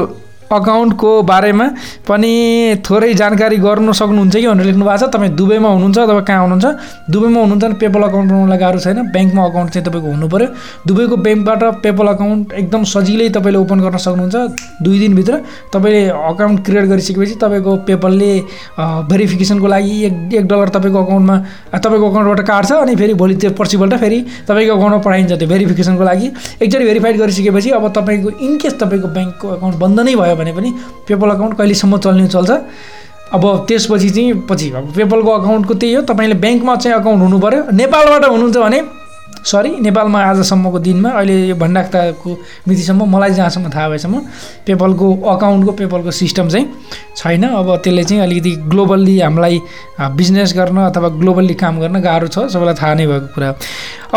अकाउन्टको बारेमा पनि थोरै जानकारी गर्नु सक्नुहुन्छ कि भनेर लेख्नु भएको छ। तपाईँ दुबईमा हुनुहुन्छ अथवा कहाँ हुनुहुन्छ? दुबईमा हुनुहुन्छ भने पेपल अकाउन्ट बनाउनुलाई गाह्रो छैन। ब्याङ्कमा अकाउन्ट चाहिँ तपाईँको हुनु पऱ्यो दुबईको ब्याङ्कबाट पेपल अकाउन्ट एकदम सजिलै तपाईँले ओपन गर्न सक्नुहुन्छ। दुई दिनभित्र तपाईँले अकाउन्ट क्रिएट गरिसकेपछि तपाईँको पेपलले भेरिफिकेसनको लागि एक एक डलर तपाईँको अकाउन्टमा तपाईँको अकाउन्टबाट काट्छ अनि फेरि भोलि त्यो पर्सिपल्ट फेरि तपाईँको अकाउन्टमा पठाइन्छ त्यो भेरिफिकेसनको लागि। एकचोटि भेरिफाइड गरिसकेपछि अब तपाईँको इनकेस तपाईँको ब्याङ्कको अकाउन्ट बन्द नै भयो भने पनि पेपल अकाउन्ट कहिलेसम्म चल्ने चल्छ? अब त्यसपछि चाहिँ पछि अब पेपलको अकाउन्टको त्यही हो तपाईँले ब्याङ्कमा चाहिँ अकाउन्ट हुनु पऱ्यो नेपालबाट हुनुहुन्छ भने सरी नेपालमा आजसम्मको दिनमा अहिले यो भण्डाक्ताको मितिसम्म मलाई जहाँसम्म थाहा भएसम्म पेपलको अकाउन्टको पेपलको सिस्टम चाहिँ छैन। अब त्यसले चाहिँ अलिकति ग्लोबल्ली हामीलाई बिजनेस गर्न अथवा ग्लोबल्ली काम गर्न गाह्रो छ सबैलाई थाहा नै भएको कुरा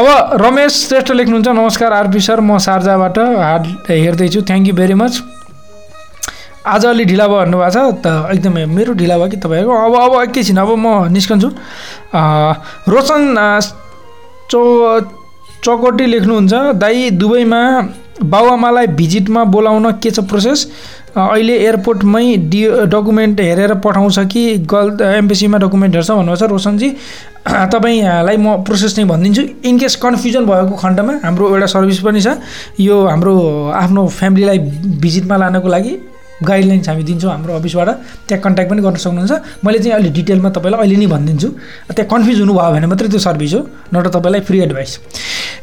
अब रमेश श्रेष्ठ लेख्नुहुन्छ नमस्कार आरपी सर म सार्जाबाट हार्ड हेर्दैछु। थ्याङ्क यू भेरी मच आज अलि ढिला भयो भन्नुभएको छ त एकदमै मेरो ढिला भयो कि तपाईँहरूको? अब अब एकैछिन अब म निस्कन्छु। रोशन चौ चौकटी लेख्नुहुन्छ दाई दुबईमा बाबुआमालाई भिजिटमा बोलाउन के छ प्रोसेस? अहिले एयरपोर्टमै डि डकुमेन्ट हेरेर पठाउँछ कि गल एम्बेसीमा डकुमेन्ट हेर्छ भन्नुभएको छ रोशनजी? तपाईँलाई म प्रोसेस चाहिँ भनिदिन्छु। इनकेस कन्फ्युजन भएको खण्डमा हाम्रो एउटा सर्भिस पनि छ। यो हाम्रो आफ्नो फ्यामिलीलाई भिजिटमा लानको लागि। गाइडलाइन्स हामी दिन्छौँ हाम्रो अफिसबाट। त्यहाँ कन्ट्याक्ट पनि गर्न सक्नुहुन्छ। मैले चाहिँ अहिले डिटेलमा तपाईँलाई अहिले नै भनिदिन्छु। त्यहाँ कन्फ्युज हुनुभयो भने मात्रै त्यो सर्भिस हो नत्र तपाईँलाई फ्री एडभाइस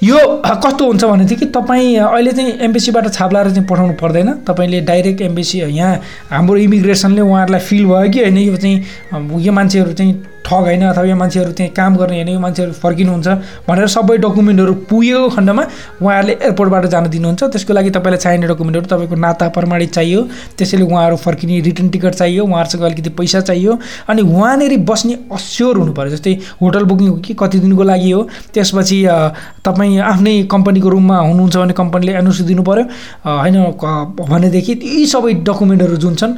यो कस्तो हुन्छ भनेदेखि तपाईँ अहिले चाहिँ एम्बेसीबाट छाप लाएर चाहिँ पठाउनु पर्दैन। तपाईँले डाइरेक्ट एम्बेसी यहाँ हाम्रो इमिग्रेसनले उहाँहरूलाई फिल भयो कि होइन? यो चाहिँ यो मान्छेहरू चाहिँ ठग होइन अथवा यो मान्छेहरू त्यहाँ काम गर्ने होइन यो मान्छेहरू फर्किनुहुन्छ भनेर सबै डकुमेन्टहरू पुगेको खण्डमा उहाँहरूले एयरपोर्टबाट जान दिनुहुन्छ। त्यसको लागि तपाईँलाई चाहिने डकुमेन्टहरू तपाईँको नाता प्रमाणित चाहियो त्यसैले उहाँहरू फर्किने रिटर्न टिकट चाहियो उहाँहरूसँग अलिकति पैसा चाहियो अनि उहाँनिर बस्ने अस्योर हुनु पऱ्यो जस्तै होटल बुकिङ हो कि कति दिनको लागि हो त्यसपछि तपाईँ आफ्नै कम्पनीको रुममा हुनुहुन्छ भने कम्पनीले एनओसी दिनु पऱ्यो। होइन भनेदेखि यी सबै डकुमेन्टहरू जुन छन्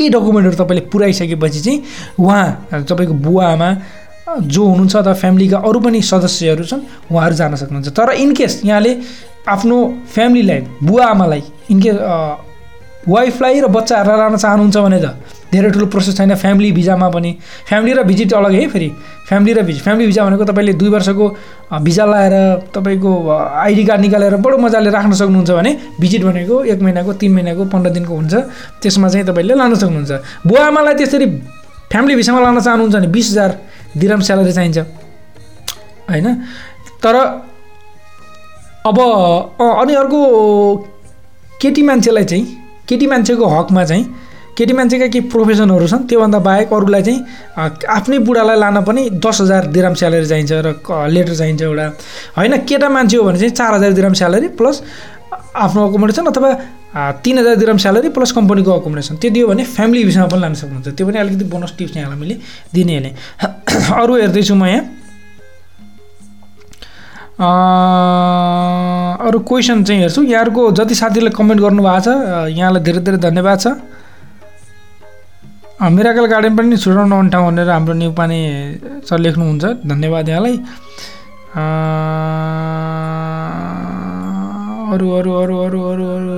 यी डकुमेन्टहरू तपाईँले पुऱ्याइसकेपछि चाहिँ उहाँ तपाईँको बुवा आमा जो हुनुहुन्छ अथवा फ्यामिलीका अरू पनि सदस्यहरू छन् उहाँहरू जान सक्नुहुन्छ। तर इनकेस यहाँले आफ्नो फ्यामिलीलाई बुवा आमालाई इनकेस वाइफलाई र बच्चाहरूलाई लान चाहनुहुन्छ भने त धेरै ठुलो प्रोसेस छैन। फ्यामिली भिजामा पनि। फ्यामिली र भिजिट अलग है फेरि। फ्यामिली र भिजिट फ्यामिली भिजा भनेको तपाईँले दुई वर्षको भिजा लगाएर तपाईँको आइडी कार्ड निकालेर बडो मजाले राख्न सक्नुहुन्छ भने भिजिट भनेको एक महिनाको तिन महिनाको पन्ध्र दिनको हुन्छ। त्यसमा चाहिँ तपाईँले लान सक्नुहुन्छ। बुवा आमालाई त्यसरी फ्यामिली भिसामा लान चाहनुहुन्छ भने बिस हजार दिराम स्यालेरी चाहिन्छ। होइन? तर अब अनि अर्को केटी मान्छेलाई चाहिँ केटी मान्छेको हकमा चाहिँ केटी मान्छेका केही प्रोफेसनहरू छन् त्योभन्दा बाहेक अरूलाई चाहिँ आफ्नै बुढालाई लान पनि दस हजार दिराम स्यालेरी चाहिन्छ र लेटर चाहिन्छ एउटा। होइन केटा मान्छे हो भने चाहिँ चार हजार दिराम स्यालेरी प्लस आफ्नो अकोमोडेसन अथवा तिन हजार दिराम स्यालेरी प्लस कम्पनीको अकोमोडेसन। त्यो दियो भने फ्यामिली भिसामा पनि लान सक्नुहुन्छ। त्यो पनि अलिकति बोनस टिप्स यहाँलाई मैले दिने हेर्ने अरू हेर्दैछु म यहाँ। अरू क्वेसन चाहिँ हेर्छु। यहाँहरूको जति साथीहरूले कमेन्ट गर्नुभएको छ यहाँलाई धेरै धेरै धन्यवाद छ। मिराकल गार्डन पनि छुटाउनु अन्ठाउँ भनेर हाम्रो न्युपाने सर लेख्नुहुन्छ। धन्यवाद यहाँलाई। अरू अरू अरू अरू अरू अरू।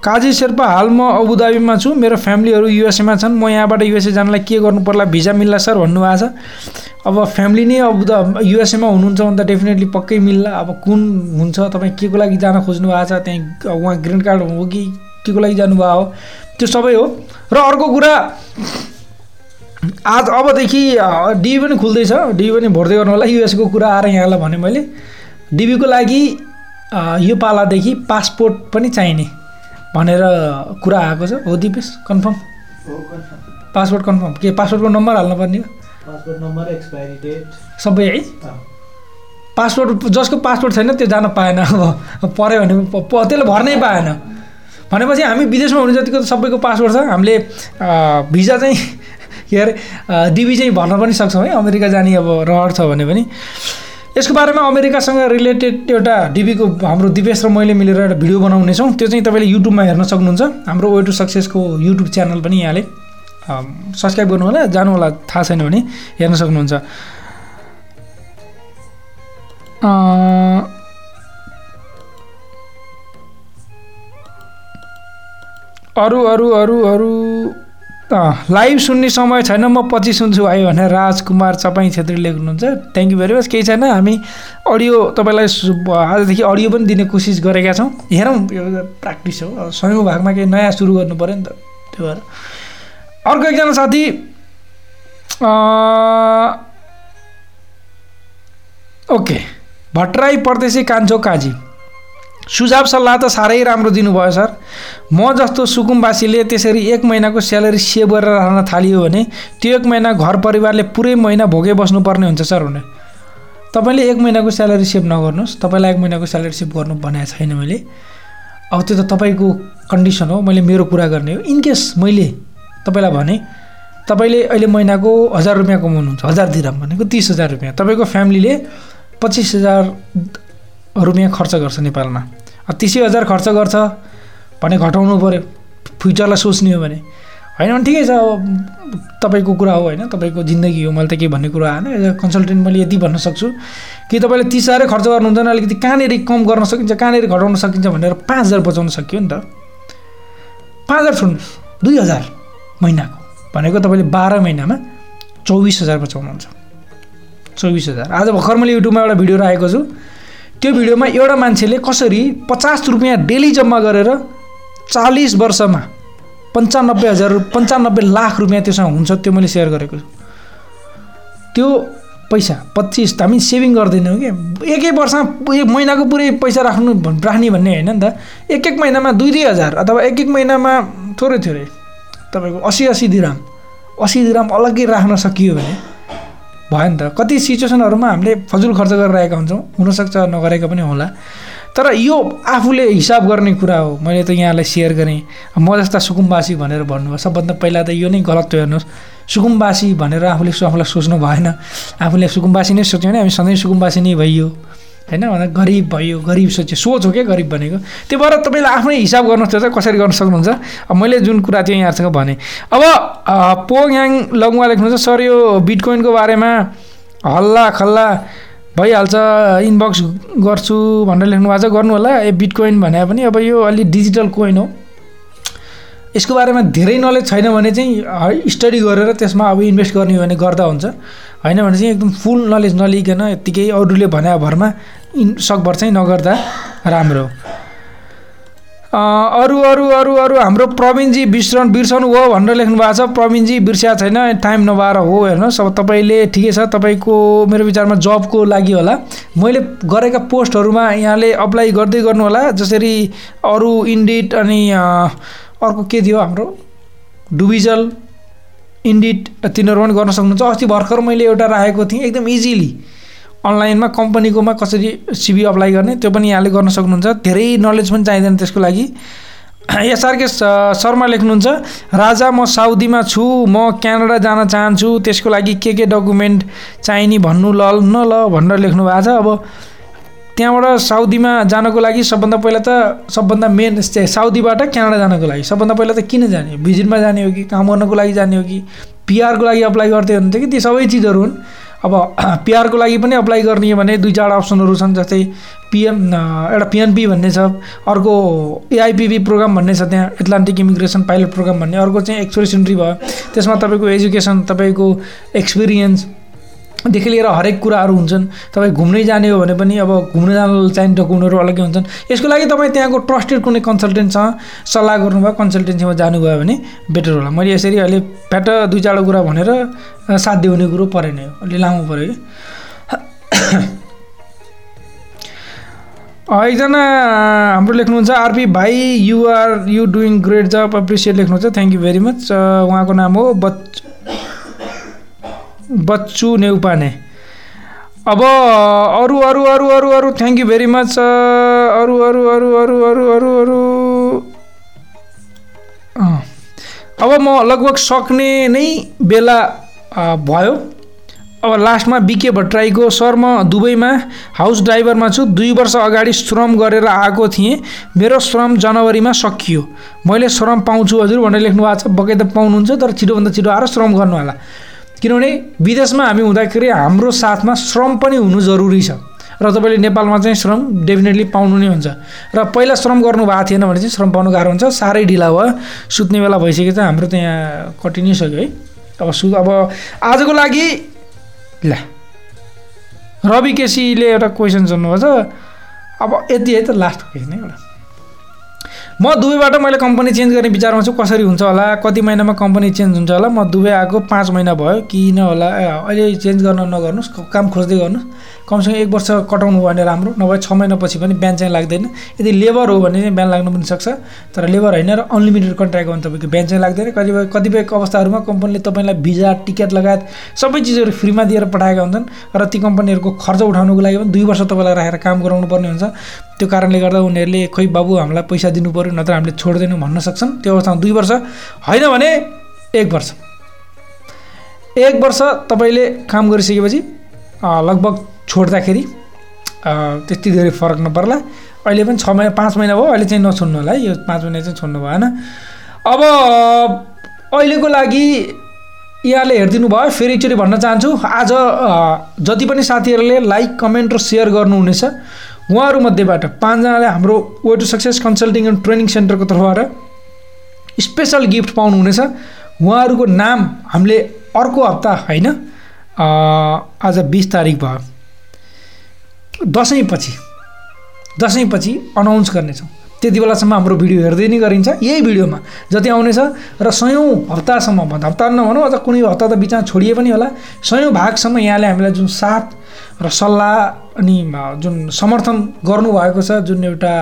काजी शेर्पा हाल म अबुधाबीमा छु। मेरो फ्यामिलीहरू युएसएमा छन्। म यहाँबाट युएसए जानलाई के गर्नु पर्ला भिजा मिल्ला सर भन्नुभएको छ। अब फ्यामिली नै अब युएसएमा हुनुहुन्छ भने त डेफिनेटली पक्कै मिल्ला। अब कुन हुन्छ तपाईँ के को लागि जान खोज्नु भएको छ त्यहीँ उहाँ ग्रिन कार्ड हो कि के को लागि जानुभएको हो त्यो सबै हो। र अर्को कुरा आज अबदेखि डिबी पनि खुल्दैछ। डिबी पनि भर्दै गर्नु होला। युएसको कुरा आएर यहाँलाई भने मैले। डिबीको लागि यो पालादेखि पासपोर्ट पनि चाहिने। भनेर कुरा आएको छ। हो दिपेश कन्फर्म पासपोर्ट कन्फर्म के पासपोर्टको नम्बर हाल्नुपर्ने हो? नम्बर एक्सपायरी डेट सबै है? पासपोर्ट जसको पासपोर्ट छैन त्यो जान पाएन। अब पऱ्यो भने त्यसले भर्नै पाएन। भनेपछि हामी विदेशमा हुने जतिको त सबैको पासपोर्ट छ हामीले भिजा चाहिँ के अरे डिबी चाहिँ भर्न पनि सक्छौँ है। अमेरिका जाने अब रहर छ भने पनि। यसको बारेमा अमेरिकासँग रिलेटेड एउटा डिबीको हाम्रो दिपेश र मैले मिलेर एउटा भिडियो बनाउनेछौँ। त्यो चाहिँ तपाईँले युट्युबमा हेर्न सक्नुहुन्छ। हाम्रो वे टु सक्सेसको युट्युब च्यानल पनि यहाँले सब्सक्राइब गर्नु होला जानु होला थाहा छैन भने हेर्न सक्नुहुन्छ। अरू अरू अरू अरू लाइभ सुन्ने समय छैन म पछि सुन्छु आयो भने राजकुमार चपाई छेत्री लेख्नुहुन्छ। थ्याङ्क यू भेरी मच केही छैन हामी अडियो तपाईँलाई आजदेखि अडियो पनि दिने कोसिस गरेका छौँ। हेरौँ यो प्र्याक्टिस हो। सयौँ भागमा केही नयाँ सुरु गर्नु पऱ्यो नि त त्यो भएर। अर्को एकजना साथी ओके। भट्टराई परदेशी कान्छो काजी। सुझाव सल्लाह त साह्रै राम्रो दिनुभयो सर। म जस्तो सुकुम्बासीले त्यसरी एक महिनाको स्यालेरी सेभ गरेर राख्न थालियो भने त्यो एक महिना घर परिवारले पुरै महिना भोगे बस्नुपर्ने हुन्छ सर हुने। तपाईँले एक महिनाको स्यालेरी सेभ नगर्नुहोस्। तपाईँलाई एक महिनाको स्यालेरी सेभ गर्नु भनेको छैन मैले। अब त्यो त तपाईँको कन्डिसन हो मैले मेरो कुरा गर्ने हो। इनकेस मैले तपाईँलाई भने तपाईँले अहिले महिनाको हजार रुपियाँ कमाउनुहुन्छ हजार दिराम भनेको तिस हजार रुपियाँ। तपाईँको फ्यामिलीले पच्चिस हजार रुपियाँ खर्च गर्छ नेपालमा। तिसै हजार खर्च गर्छ। भने घटाउनु पऱ्यो फ्युचरलाई सोच्ने हो भने। होइन भने ठिकै छ। अब तपाईँको कुरा हो होइन। तपाईँको जिन्दगी हो। मैले त के भन्ने कुरा आएन। एज अ कन्सल्टेन्ट मैले यति भन्न सक्छु। कि तपाईँले तिस हजारै खर्च गर्नुहुन्छ भने अलिकति कहाँनिर कम गर्न सकिन्छ कहाँनिर घटाउन सकिन्छ भनेर पाँच हजार बचाउन सकियो नि त। पाँच हजार छोड्नुहोस्। दुई हजार महिनाको। भनेको तपाईँले बाह्र महिनामा चौबिस हजार बचाउनुहुन्छ। चौबिस हजार। आज भर्खर मैले युट्युबमा एउटा भिडियो राखेको छु। त्यो भिडियोमा एउटा मान्छेले कसरी पचास रुपियाँ डेली जम्मा गरेर चालिस वर्षमा पन्चानब्बे हजार पन्चानब्बे लाख रुपियाँ त्योसँग हुन्छ त्यो मैले सेयर गरेको छु। त्यो पैसा पच्चिस हामी सेभिङ गर्दैनौँ कि? एक एक वर्षमा एक महिनाको पुरै पैसा राख्नु राख्ने भन्ने होइन नि त। एक एक महिनामा दुई दुई हजार अथवा एक एक महिनामा थोरै थोरै। तपाईँको असी असी दिराम असी दिराम अलग्गै राख्न सकियो भने भयो नि त। कति सिचुएसनहरूमा हामीले फजुल खर्च गरिरहेका हुन्छौँ। हुनसक्छ नगरेका पनि होला। तर यो आफूले हिसाब गर्ने कुरा हो। मैले त यहाँलाई सेयर गरेँ। म जस्ता सुकुम्बासी भनेर भन्नुभयो। सबभन्दा पहिला त यो नै गलत हो हेर्नुहोस्। सुकुम्बासी भनेर आफूले आफूलाई सोच्नु भएन। आफूले सुकुम्बासी नै सोच्यो भने हामी सधैँ सुकुम्बासी नै भइयो। होइन? भन्दा गरिब भयो गरिब सोच्यो सोच हो क्या गरिब भनेको? त्यो भएर तपाईँले आफ्नै हिसाब गर्नुहोस् चाहिँ कसरी गर्न सक्नुहुन्छ? अब मैले जुन कुरा थियो यहाँहरूसँग भने अब अ, पोङयाङ लगुवा लेख्नुहुन्छ सर यो बिटकोइनको बारेमा हल्ला खल्ला भइहाल्छ इनबक्स गर्छु भनेर लेख्नु भएको छ। गर्नु होला ए बिटकोइन भने पनि अब यो अलि डिजिटल कोइन हो। यसको बारेमा धेरै नलेज छैन भने चाहिँ स्टडी गरेर त्यसमा अब इन्भेस्ट गर्ने हो भने गर्दा हुन्छ। होइन भने चाहिँ एकदम फुल नलेज नलिकन यत्तिकै अरूले भने भरमा इन सकभर चाहिँ नगर्दा राम्रो अ, अरू अरू अरू अरू हाम्रो प्रवीणजी बिर्सन बिर्सनु हो भनेर लेख्नु भएको छ। प्रवीणजी बिर्सिया छैन टाइम नभएर हो हेर्नुहोस् अब तपाईँले ठिकै छ तपाईँको मेरो विचारमा जबको लागि होला। मैले गरेका पोस्टहरूमा यहाँले अप्लाई गर्दै गर्नु होला। जसरी अरू इन्डिट अनि अर्को के थियो हाम्रो? डुबिजल इन्डिट तिनीहरू पनि गर्न सक्नुहुन्छ। अस्ति भर्खर मैले एउटा राखेको थिएँ एकदम इजिली अनलाइनमा कम्पनीकोमा कसरी सिबी अप्लाई गर्ने त्यो पनि यहाँले गर्न सक्नुहुन्छ। धेरै नलेज पनि चाहिँदैन त्यसको लागि। एसआरके शर्मा लेख्नुहुन्छ राजा म साउदीमा छु। म क्यानाडा जान चाहन्छु। त्यसको लागि के के डकुमेन्ट चाहिने भन्नु ल न ल भनेर लेख्नु भएको छ। अब त्यहाँबाट साउदीमा जानको लागि सबभन्दा पहिला त सबभन्दा मेन साउदीबाट क्यानाडा जानको लागि। सबभन्दा पहिला त किन जाने भिजिटमा जाने हो कि काम गर्नको लागि जाने हो कि? पिआरको लागि अप्लाई गर्दै हुनुहुन्छ कि? ती सबै चिजहरू हुन्। अब पिआरको लागि पनि अप्लाई गर्ने हो भने दुई चारवटा अप्सनहरू छन् जस्तै पिएम एउटा पिएनपी भन्ने छ। अर्को एआइपिबी प्रोग्राम भन्ने छ त्यहाँ। एटलान्टिक इमिग्रेसन पाइलट प्रोग्राम भन्ने। अर्को चाहिँ एक्सप्रेस इन्ट्री भयो। त्यसमा तपाईँको एजुकेसन तपाईँको एक्सपिरियन्स देखि लिएर हरेक कुराहरू हुन्छन्। तपाईँ घुम्नै जाने हो भने पनि अब घुम्न जान चाहिने डकुमेन्टहरू अलग्गै हुन्छन्। यसको लागि तपाईँ त्यहाँको ट्रस्टेड कुनै कन्सल्टेन्टसँग सल्लाह गर्नुभयो कन्सल्टेन्सीमा जानुभयो भने बेटर होला। मैले यसरी अहिले फ्याट दुई चारवटा कुरा भनेर साध्य हुने कुरो परेन यो। अलि लामो पऱ्यो कि। एकजना हाम्रो लेख्नुहुन्छ आरपी भाइ you're you doing great job appreciate लेख्नुहुन्छ। थ्याङ्क यू भेरी मच उहाँको नाम हो बच बच्चु नेउपाने। अब अरू अरू अरू अरू अरू थ्याङ्क यू भेरी मच अरू अरू अरू अरू अरू अरू अरू। अब म लगभग सक्ने नै बेला भयो। अब लास्टमा बिके भट्टराईको सर म दुबईमा हाउस ड्राइभरमा छु। दुई वर्ष अगाडि श्रम गरेर आएको थिएँ। मेरो श्रम जनवरीमा सकियो। मैले श्रम पाउँछु हजुर भनेर लेख्नु भएको छ। बकै त पाउनुहुन्छ तर छिटोभन्दा छिटो आएर श्रम गर्नु होला। किनभने विदेशमा हामी हुँदाखेरि हाम्रो साथमा श्रम पनि हुनु जरुरी छ। र तपाईँले नेपालमा चाहिँ श्रम डेफिनेटली पाउनु नै हुन्छ। र पहिला श्रम गर्नु भएको थिएन भने चाहिँ श्रम पाउनु गाह्रो हुन्छ। साह्रै ढिला भयो। सुत्ने बेला भइसक्यो चाहिँ हाम्रो त यहाँ कटि नै सक्यो है। अब सु अब आजको लागि ल। रवि केसीले एउटा क्वेसन सोध्नुभएको छ। अब यति है त लास्ट क्वेसन है एउटा। म दुबईबाट मैले कम्पनी चेन्ज गर्ने विचारमा छु कसरी हुन्छ होला कति महिनामा कम्पनी चेन्ज हुन्छ होला म दुबई आएको पाँच महिना भयो किन होला अहिले चेन्ज गर्न नगर्नुहोस् काम खोज्दै गर्नुहोस्। कमसेकम एक वर्ष कटाउनु भयो भने राम्रो नभए छ महिनापछि पनि बिहान चाहिँ लाग्दैन। यदि लेबर हो भने चाहिँ बिहान लाग्नु पनि सक्छ तर लेबर होइन र अनलिमिटेड कन्ट्र्याक्ट हो भने तपाईँको बिहान चाहिँ लाग्दैन। कतिपय कतिपय अवस्थाहरूमा कम्पनीले तपाईँलाई भिजा टिकट लगायत सबै चिजहरू फ्रीमा दिएर पठाएका हुन्छन् र ती कम्पनीहरूको खर्च उठाउनुको लागि पनि दुई वर्ष तपाईँलाई राखेर काम गराउनु पर्ने हुन्छ। त्यो कारणले गर्दा उनीहरूले खोइ बाबु हामीलाई पैसा दिनु पऱ्यो नत्र हामीले छोड्दैनौँ भन्न सक्छन्। त्यो अवस्थामा दुई वर्ष होइन भने एक वर्ष। एक वर्ष तपाईँले काम गरिसकेपछि लगभग छोड्दाखेरि त्यति धेरै फरक नपर्ला। अहिले पनि छ महिना पाँच महिना भयो अहिले चाहिँ नछोड्नु होला है। यो पाँच महिना चाहिँ छोड्नु भएन। अब अहिलेको लागि यहाँले हेरिदिनु भयो फेरि एकचोटि भन्न चाहन्छु। आज जति पनि साथीहरूले लाइक कमेन्ट र सेयर गर्नुहुनेछ उहाँहरूमध्येबाट पाँचजनाले हाम्रो way to success consulting and training सेन्टरको तर्फबाट स्पेसल गिफ्ट पाउनुहुनेछ। उहाँहरूको नाम हामीले अर्को हप्ता होइन आज बिस तारिक भयो। दसैँपछि दसैँपछि अनाउन्स गर्नेछौँ। त्यति बेलासम्म हाम्रो भिडियो हेर्दै नै गरिन्छ। यही भिडियोमा जति आउनेछ र सयौँ हप्तासम्म भन्दा हप्ता नभनौँ अझ कुनै हप्ता त बिचमा छोडिए पनि होला। सयौँ भागसम्म यहाँले हामीलाई जुन साथ र सल्लाह अनि जुन समर्थन गर्नुभएको छ जुन एउटा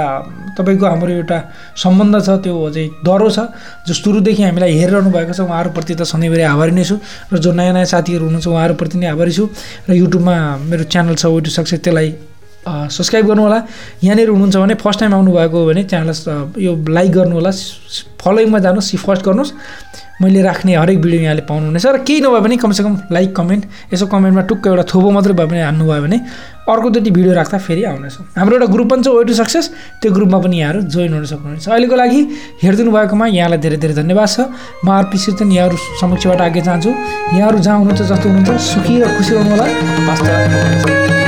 तपाईँको हाम्रो एउटा सम्बन्ध छ त्यो चाहिँ डह्रो छ। जो सुरुदेखि हामीलाई हेरिरहनु भएको छ उहाँहरूप्रति त सधैँभरि आभारी नै छु। र जो नयाँ नयाँ साथीहरू हुनुहुन्छ उहाँहरूप्रति नै आभारी छु। र युट्युबमा मेरो च्यानल छ वे सक्सेस त्यसलाई सब्सक्राइब गर्नु होला यहाँनिर हुनुहुन्छ भने फर्स्ट टाइम आउनुभएको हो भने च्यानललाई स- यो लाइक गर्नु होला फलोइङमा जानुहोस् फर्स्ट गर्नुहोस्। मैले राख्ने हरेक भिडियो यहाँले पाउनुहुनेछ। र केही नभए पनि कमसेकम लाइक कमेन्ट यसो कमेन्टमा टुक्क एउटा थोपो मात्रै भए पनि हान्नुभयो भने अर्कोचोटि भिडियो राख्दा फेरि आउनेछ। हाम्रो एउटा ग्रुप पनि छ वे टु सक्सेस त्यो ग्रुपमा पनि यहाँहरू जोइन हुन सक्नुहुनेछ। अहिलेको लागि हेरिदिनु भएकोमा यहाँलाई धेरै धेरै धन्यवाद छ। म आरपी सिर्तन यहाँहरू समक्षबाट आगे चाहन्छु यहाँहरू जहाँ हुनुहुन्छ जस्तो हुनुहुन्छ सुखी र खुसी रहनु होला हस्त